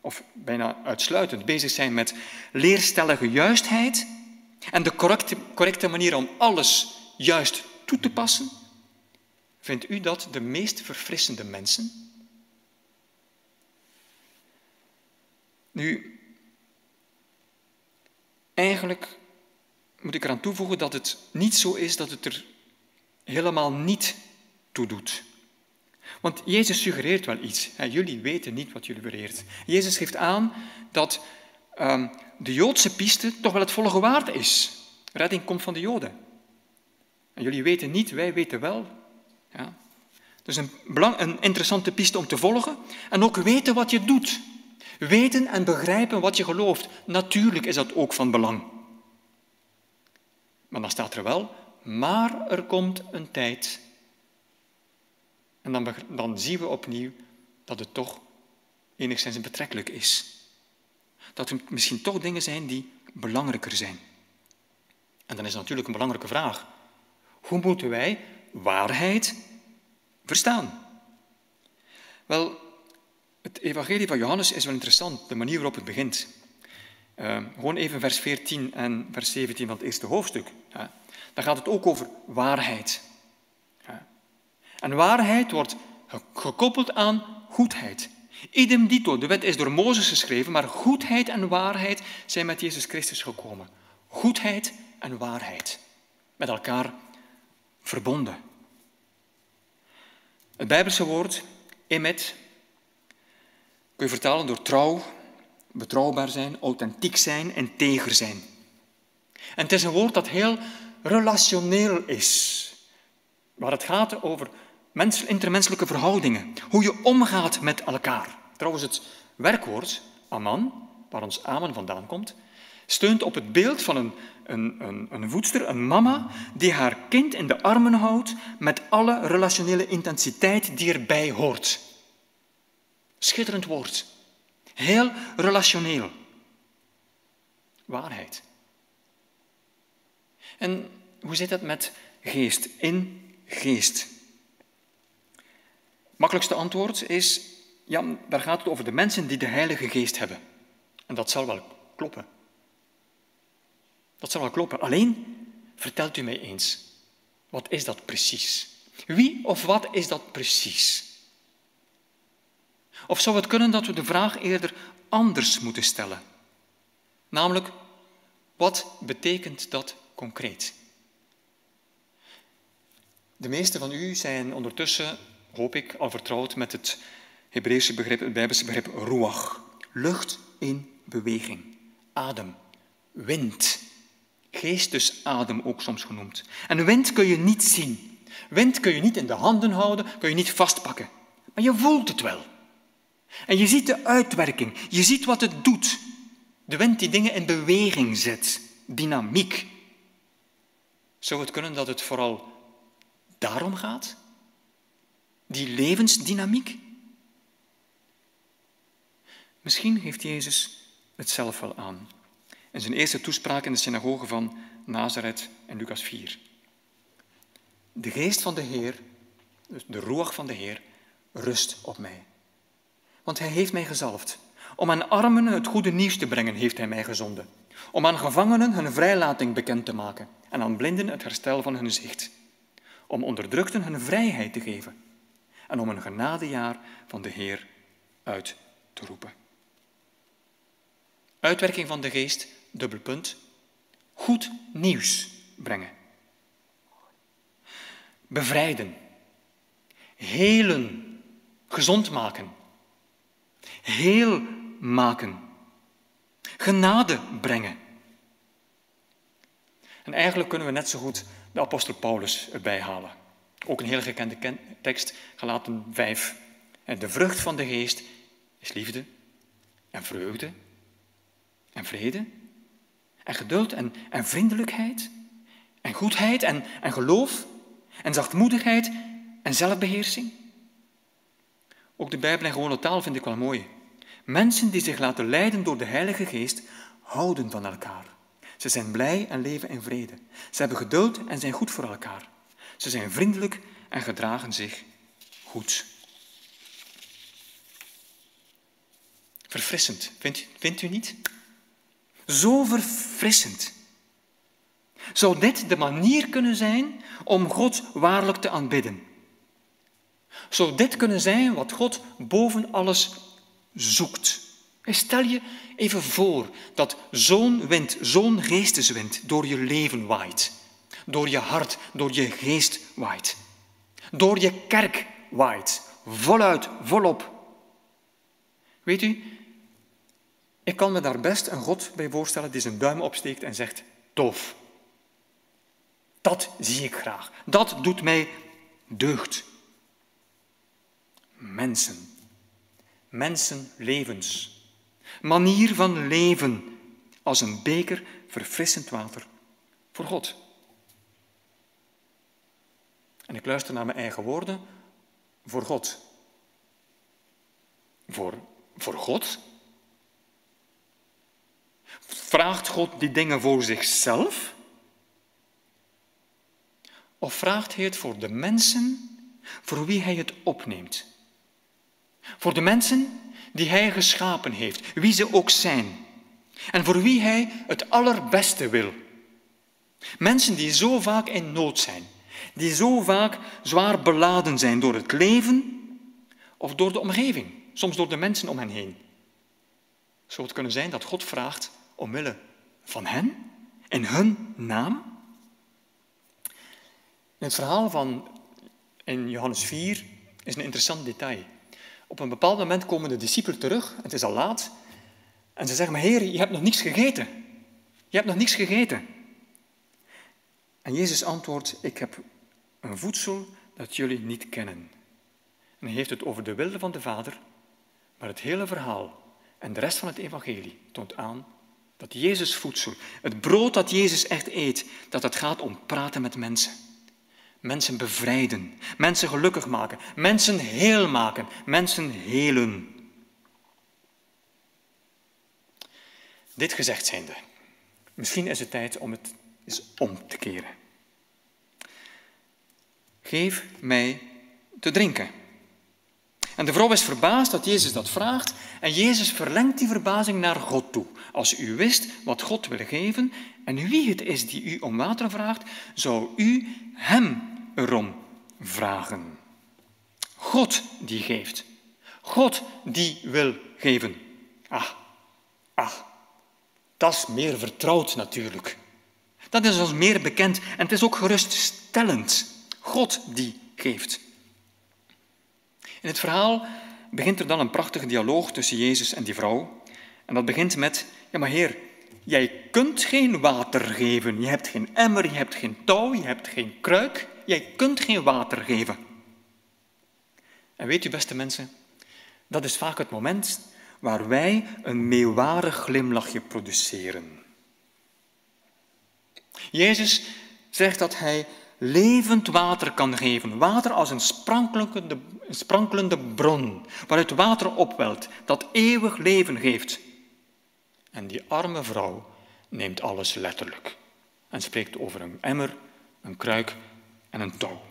of bijna uitsluitend bezig zijn met leerstellige juistheid en de correcte, correcte manier om alles juist toe te passen, vindt u dat de meest verfrissende mensen? Nu, eigenlijk moet ik eraan toevoegen dat het niet zo is dat het er helemaal niet toe doet. Want Jezus suggereert wel iets. Jullie weten niet wat jullie bereert. Jezus geeft aan dat um, de Joodse piste toch wel het volle waard is. Redding komt van de Joden. En jullie weten niet, wij weten wel. Ja. Dus een, belang, een interessante piste om te volgen. En ook weten wat je doet. Weten en begrijpen wat je gelooft. Natuurlijk is dat ook van belang. Maar dan staat er wel, maar er komt een tijd en dan, dan zien we opnieuw dat het toch enigszins betrekkelijk is. Dat er misschien toch dingen zijn die belangrijker zijn. En dan is natuurlijk een belangrijke vraag. Hoe moeten wij waarheid verstaan? Wel, het evangelie van Johannes is wel interessant, de manier waarop het begint. Uh, gewoon even vers 14 en vers 17 van het eerste hoofdstuk. Ja. Dan gaat het ook over waarheid. Ja. En waarheid wordt gekoppeld aan goedheid. Idem dito, de wet is door Mozes geschreven, maar goedheid en waarheid zijn met Jezus Christus gekomen. Goedheid en waarheid. Met elkaar verbonden. Het Bijbelse woord, emet, kun je vertalen door trouw, betrouwbaar zijn, authentiek zijn, integer zijn. En het is een woord dat heel relationeel is, waar het gaat over intermenselijke verhoudingen, hoe je omgaat met elkaar. Trouwens, het werkwoord aman, waar ons amen vandaan komt, steunt op het beeld van een, een, een, een voedster, een mama, die haar kind in de armen houdt met alle relationele intensiteit die erbij hoort. Schitterend woord. Heel relationeel. Waarheid. En hoe zit het met geest? In geest. Makkelijkste antwoord is, ja, daar gaat het over de mensen die de Heilige Geest hebben. En dat zal wel kloppen. Dat zal wel kloppen. Alleen, vertelt u mij eens, wat is dat precies? Wie of wat is dat precies? Of zou het kunnen dat we de vraag eerder anders moeten stellen? Namelijk, wat betekent dat concreet? De meesten van u zijn ondertussen, hoop ik, al vertrouwd met het Hebreeuwse begrip, het Bijbelse begrip ruach. Lucht in beweging, adem, wind. Geestesadem ook soms genoemd. En wind kun je niet zien. Wind kun je niet in de handen houden, kun je niet vastpakken. Maar je voelt het wel. En je ziet de uitwerking, je ziet wat het doet. De wind die dingen in beweging zet, dynamiek. Zou het kunnen dat het vooral daarom gaat? Die levensdynamiek? Misschien heeft Jezus het zelf wel aan. In zijn eerste toespraak in de synagoge van Nazareth in Lucas 4. De geest van de Heer, dus de roeg van de Heer, rust op mij. Want hij heeft mij gezalfd. Om aan armen het goede nieuws te brengen, heeft hij mij gezonden. Om aan gevangenen hun vrijlating bekend te maken en aan blinden het herstel van hun zicht. Om onderdrukten hun vrijheid te geven en om een genadejaar van de Heer uit te roepen. Uitwerking van de geest, dubbelpunt, goed nieuws brengen. Bevrijden, helen, gezond maken, heel maken, genade brengen. En eigenlijk kunnen we net zo goed de apostel Paulus erbij halen. Ook een heel gekende tekst, gelaten 5. En de vrucht van de geest is liefde en vreugde en vrede en geduld en, en vriendelijkheid en goedheid en, en geloof en zachtmoedigheid en zelfbeheersing. Ook de Bijbel en gewone taal vind ik wel mooi. Mensen die zich laten leiden door de Heilige Geest houden van elkaar. Ze zijn blij en leven in vrede. Ze hebben geduld en zijn goed voor elkaar. Ze zijn vriendelijk en gedragen zich goed. Verfrissend, vindt, u niet? Zo verfrissend. Zou dit de manier kunnen zijn om God waarlijk te aanbidden? Zou dit kunnen zijn wat God boven alles zoekt? Stel je even voor dat zo'n wind, zo'n geesteswind door je leven waait. Door je hart, door je geest waait. Door je kerk waait. Voluit, volop. Weet u, ik kan me daar best een God bij voorstellen die zijn duim opsteekt en zegt, tof. Dat zie ik graag. Dat doet mij deugd. Mensen. Mensenlevens. Manier van leven als een beker verfrissend water voor God. En ik luister naar mijn eigen woorden. Voor God. Voor, voor God? Vraagt God die dingen voor zichzelf? Of vraagt Hij het voor de mensen voor wie Hij het opneemt? Voor de mensen die Hij geschapen heeft, wie ze ook zijn, en voor wie Hij het allerbeste wil. Mensen die zo vaak in nood zijn, die zo vaak zwaar beladen zijn door het leven of door de omgeving, soms door de mensen om hen heen. Zou het kunnen zijn dat God vraagt omwille van hen, in hun naam? In het verhaal van in Johannes 4 is een interessant detail. Op een bepaald moment komen de discipelen terug, het is al laat, en ze zeggen, Heer, je hebt nog niets gegeten. Je hebt nog niets gegeten. En Jezus antwoordt, ik heb een voedsel dat jullie niet kennen. En hij heeft het over de wilde van de Vader, maar het hele verhaal en de rest van het evangelie toont aan dat Jezus voedsel, het brood dat Jezus echt eet, dat het gaat om praten met mensen. Mensen bevrijden, mensen gelukkig maken, mensen heel maken, mensen helen. Dit gezegd zijnde, misschien is het tijd om het eens om te keren. Geef mij te drinken. En de vrouw is verbaasd dat Jezus dat vraagt en Jezus verlengt die verbazing naar God toe. Als u wist wat God wil geven en wie het is die u om water vraagt, zou u hem erom vragen. God die geeft. God die wil geven. Ah, ah, dat is meer vertrouwd natuurlijk. Dat is ons meer bekend en het is ook geruststellend. God die geeft. In het verhaal begint er dan een prachtige dialoog tussen Jezus en die vrouw. En dat begint met, ja maar Heer, jij kunt geen water geven. Je hebt geen emmer, je hebt geen touw, je hebt geen kruik. Jij kunt geen water geven. En weet u, beste mensen, dat is vaak het moment waar wij een meewarig glimlachje produceren. Jezus zegt dat hij levend water kan geven. Water als een sprankelende, sprankelende bron, waaruit water opwelt, dat eeuwig leven geeft. En die arme vrouw neemt alles letterlijk en spreekt over een emmer, een kruik en een touw.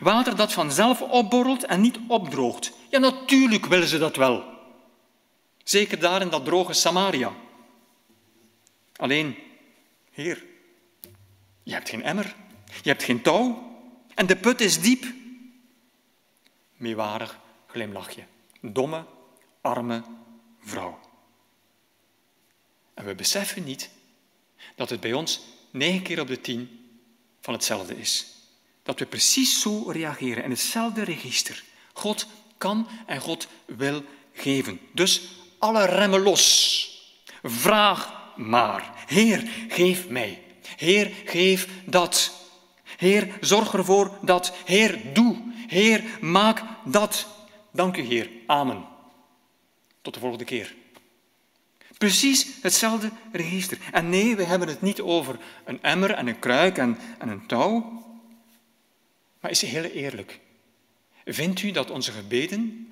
Water dat vanzelf opborrelt en niet opdroogt. Ja, natuurlijk willen ze dat wel. Zeker daar in dat droge Samaria. Alleen, Heer, je hebt geen emmer, je hebt geen touw en de put is diep. Meewarig glimlachje. Domme, arme vrouw. En we beseffen niet dat het bij ons negen keer op de tien van hetzelfde is. Dat we precies zo reageren in hetzelfde register. God kan en God wil geven. Dus alle remmen los. Vraag maar. Heer, geef mij. Heer, geef dat. Heer, zorg ervoor dat. Heer, doe. Heer, maak dat. Dank u, Heer. Amen. Tot de volgende keer. Precies hetzelfde register. En nee, we hebben het niet over een emmer en een kruik en, en een touw. Maar is heel eerlijk. Vindt u dat onze gebeden,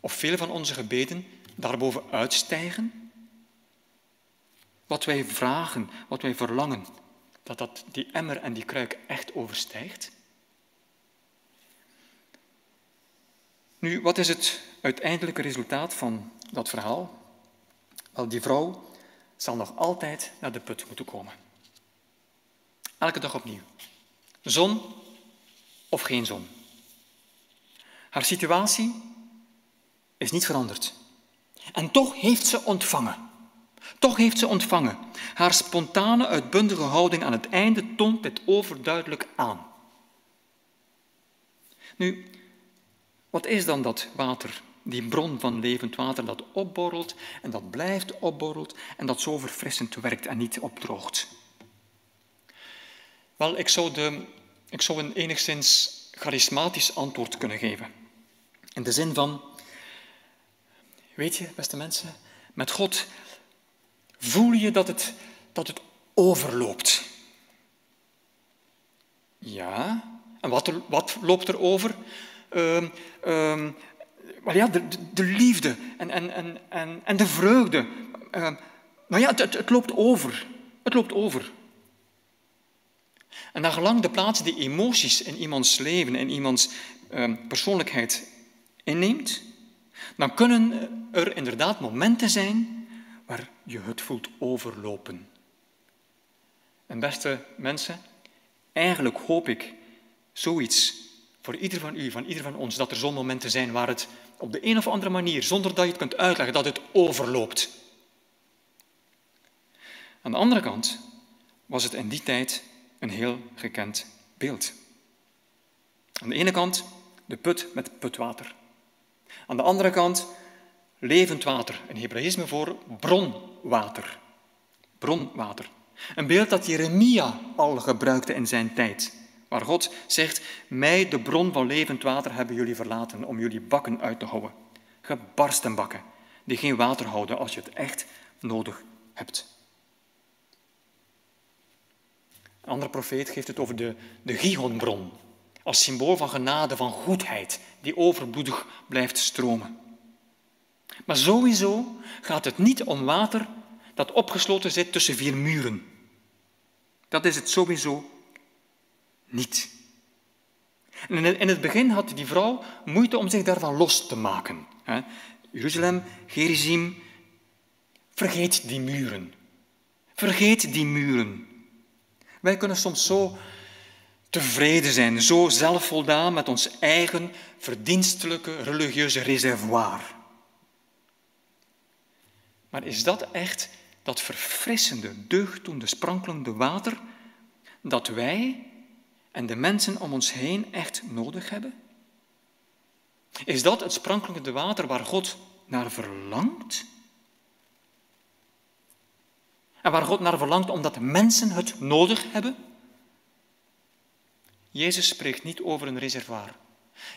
of veel van onze gebeden, daarboven uitstijgen? Wat wij vragen, wat wij verlangen, dat dat die emmer en die kruik echt overstijgt? Nu, wat is het uiteindelijke resultaat van dat verhaal? Wel, die vrouw zal nog altijd naar de put moeten komen. Elke dag opnieuw. Zon of geen zon. Haar situatie is niet veranderd. En toch heeft ze ontvangen. Toch heeft ze ontvangen. Haar spontane, uitbundige houding aan het einde toont dit overduidelijk aan. Nu, wat is dan dat water, die bron van levend water dat opborrelt en dat blijft opborrelt en dat zo verfrissend werkt en niet opdroogt? Wel, ik zou, de, ik zou een enigszins charismatisch antwoord kunnen geven. In de zin van, weet je, beste mensen, met God voel je dat het, dat het overloopt. Ja, en wat, wat loopt er over? Uh, ja, de, de, liefde en, en, en, en, en de vreugde. Uh, maar ja, het, het, loopt over. Het loopt over. En naar gelang de plaats die emoties in iemands leven, in iemands ehm, persoonlijkheid inneemt, dan kunnen er inderdaad momenten zijn waar je het voelt overlopen. En beste mensen, eigenlijk hoop ik zoiets voor ieder van u, van ieder van ons, dat er zo'n momenten zijn waar het op de een of andere manier, zonder dat je het kunt uitleggen, dat het overloopt. Aan de andere kant was het in die tijd een heel gekend beeld. Aan de ene kant de put met putwater. Aan de andere kant levend water, een Hebraïsme voor bronwater. Bronwater. Een beeld dat Jeremia al gebruikte in zijn tijd. Waar God zegt, mij de bron van levend water hebben jullie verlaten om jullie bakken uit te houden. Gebarsten bakken, die geen water houden als je het echt nodig hebt. Een andere profeet geeft het over de, de Gihonbron, als symbool van genade, van goedheid, die overbloedig blijft stromen. Maar sowieso gaat het niet om water dat opgesloten zit tussen vier muren. Dat is het sowieso niet. En in het begin had die vrouw moeite om zich daarvan los te maken. Jeruzalem, Gerizim, vergeet die muren. Vergeet die muren. Wij kunnen soms zo tevreden zijn, zo zelfvoldaan met ons eigen verdienstelijke religieuze reservoir. Maar is dat echt dat verfrissende, deugddoende, sprankelende water dat wij en de mensen om ons heen echt nodig hebben? Is dat het sprankelende water waar God naar verlangt? En waar God naar verlangt omdat mensen het nodig hebben? Jezus spreekt niet over een reservoir.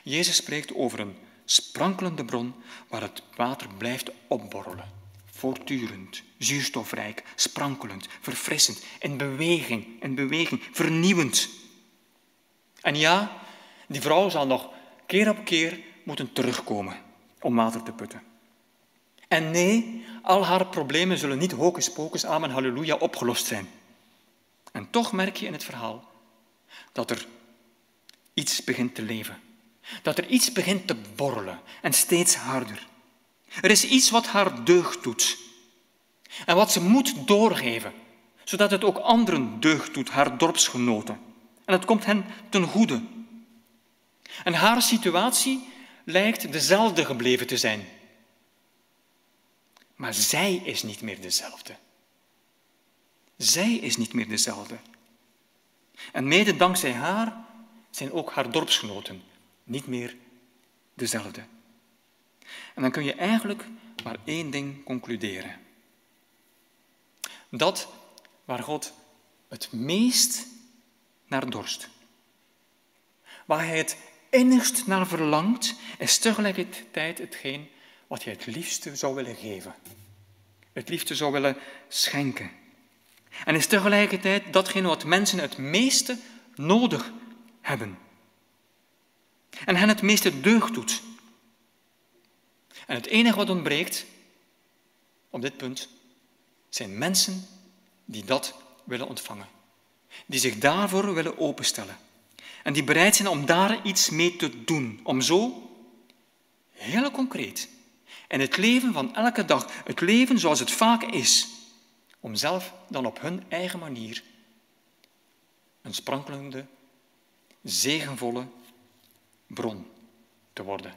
Jezus spreekt over een sprankelende bron waar het water blijft opborrelen. Voortdurend, zuurstofrijk, sprankelend, verfrissend, in beweging, in beweging, vernieuwend. En ja, die vrouw zal nog keer op keer moeten terugkomen om water te putten. En nee, al haar problemen zullen niet hocus pocus, amen, halleluja, opgelost zijn. En toch merk je in het verhaal dat er iets begint te leven. Dat er iets begint te borrelen en steeds harder. Er is iets wat haar deugd doet. En wat ze moet doorgeven, zodat het ook anderen deugd doet, haar dorpsgenoten. En het komt hen ten goede. En haar situatie lijkt dezelfde gebleven te zijn. Maar zij is niet meer dezelfde. Zij is niet meer dezelfde. En mede dankzij haar zijn ook haar dorpsgenoten niet meer dezelfde. En dan kun je eigenlijk maar één ding concluderen. Dat waar God het meest naar dorst, waar hij het innigst naar verlangt, is tegelijkertijd hetgeen wat hij het liefste zou willen geven. Het liefste zou willen schenken. En is tegelijkertijd datgene wat mensen het meeste nodig hebben. En hen het meeste deugd doet. En het enige wat ontbreekt op dit punt zijn mensen die dat willen ontvangen. Die zich daarvoor willen openstellen. En die bereid zijn om daar iets mee te doen. Om zo, heel concreet, in het leven van elke dag, het leven zoals het vaak is, om zelf dan op hun eigen manier een sprankelende zegenvolle bron te worden.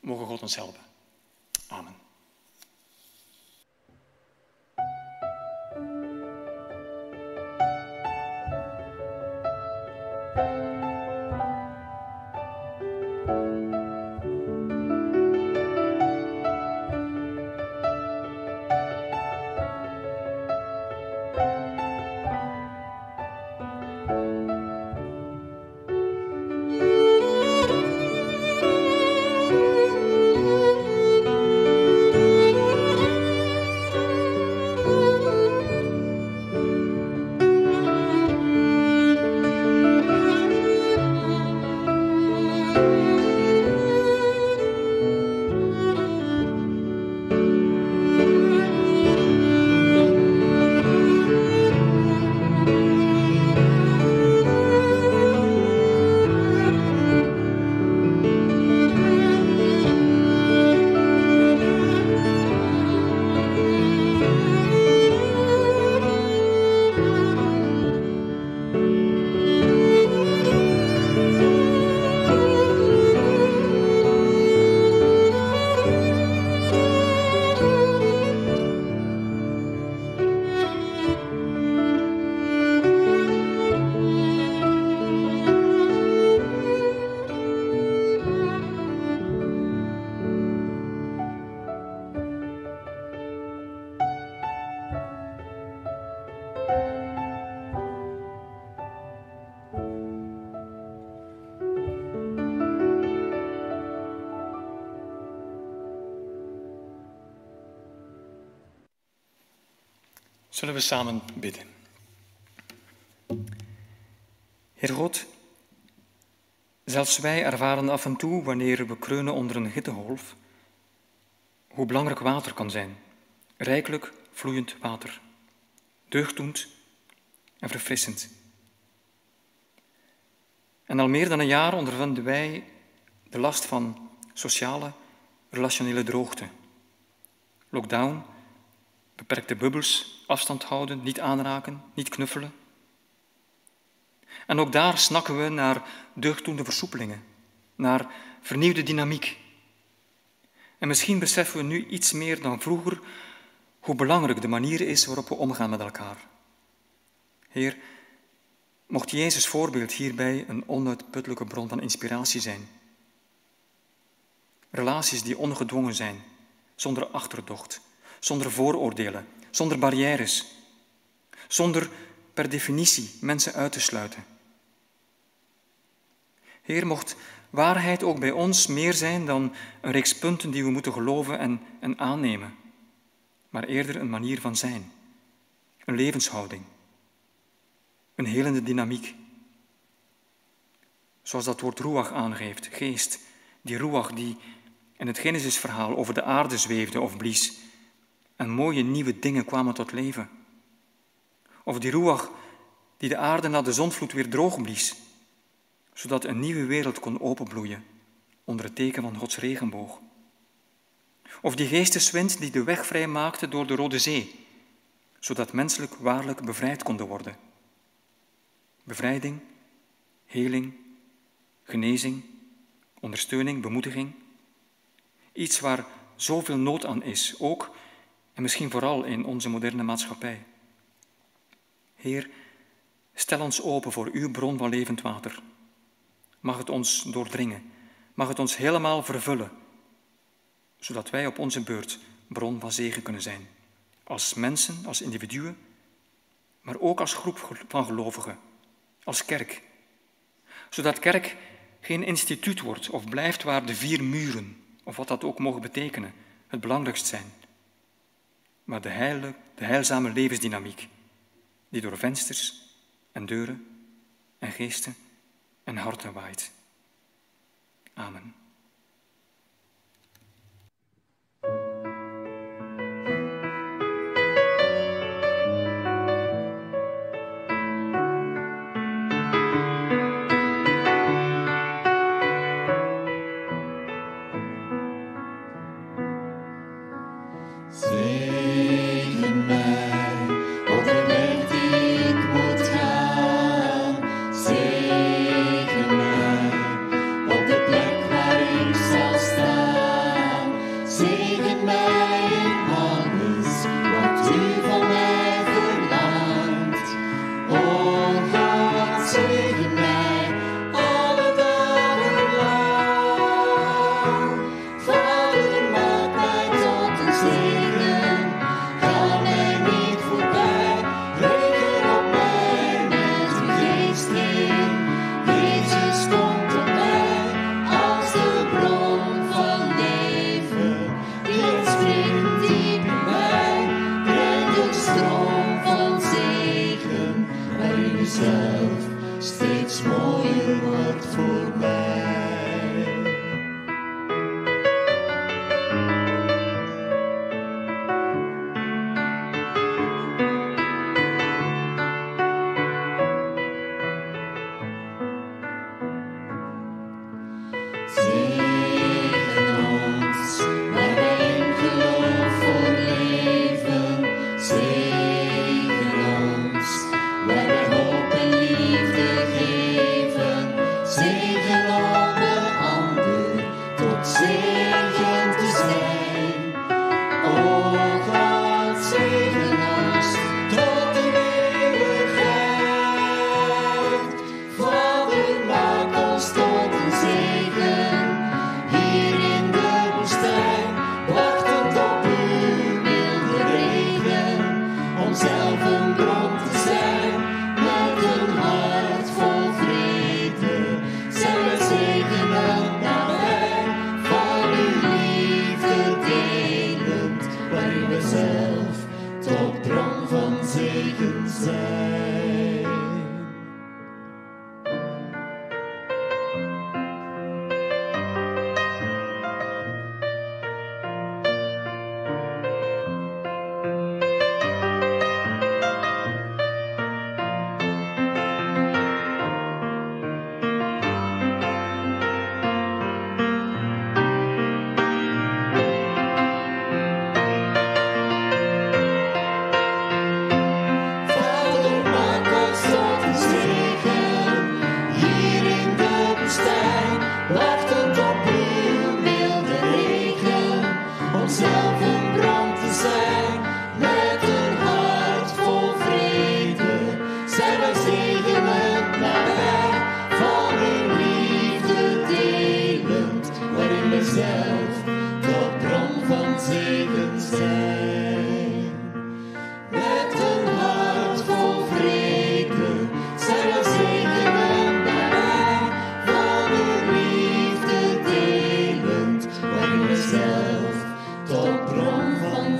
Mogen God ons helpen. Amen. Zullen we samen bidden? Heer God, zelfs wij ervaren af en toe, wanneer we kreunen onder een hittegolf, hoe belangrijk water kan zijn. Rijkelijk vloeiend water. Deugdoend en verfrissend. En al meer dan een jaar ondervinden wij de last van sociale, relationele droogte. Lockdown, beperkte bubbels, afstand houden, niet aanraken, niet knuffelen. En ook daar snakken we naar deugddoende versoepelingen, naar vernieuwde dynamiek. En misschien beseffen we nu iets meer dan vroeger hoe belangrijk de manier is waarop we omgaan met elkaar. Heer, mocht Jezus voorbeeld hierbij een onuitputtelijke bron van inspiratie zijn. Relaties die ongedwongen zijn, zonder achterdocht, zonder vooroordelen, zonder barrières, zonder per definitie mensen uit te sluiten. Heer, mocht waarheid ook bij ons meer zijn dan een reeks punten die we moeten geloven en, en aannemen, maar eerder een manier van zijn, een levenshouding, een helende dynamiek. Zoals dat woord ruach aangeeft, geest, die ruach die in het Genesisverhaal over de aarde zweefde of blies en mooie nieuwe dingen kwamen tot leven. Of die ruach die de aarde na de zonvloed weer droog blies zodat een nieuwe wereld kon openbloeien onder het teken van Gods regenboog. Of die geesteswind die de weg vrij maakte door de Rode Zee, zodat menselijk waarlijk bevrijd konden worden. Bevrijding, heling, genezing, ondersteuning, bemoediging. Iets waar zoveel nood aan is, ook en misschien vooral in onze moderne maatschappij. Heer, stel ons open voor uw bron van levend water. Mag het ons doordringen. Mag het ons helemaal vervullen. Zodat wij op onze beurt bron van zegen kunnen zijn. Als mensen, als individuen, maar ook als groep van gelovigen. Als kerk. Zodat kerk geen instituut wordt of blijft waar de vier muren, of wat dat ook mogen betekenen, het belangrijkst zijn. Maar de, heile, de heilzame levensdynamiek, die door vensters en deuren en geesten en harten waait. Amen. rolling back through.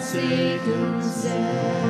forsaken Savior.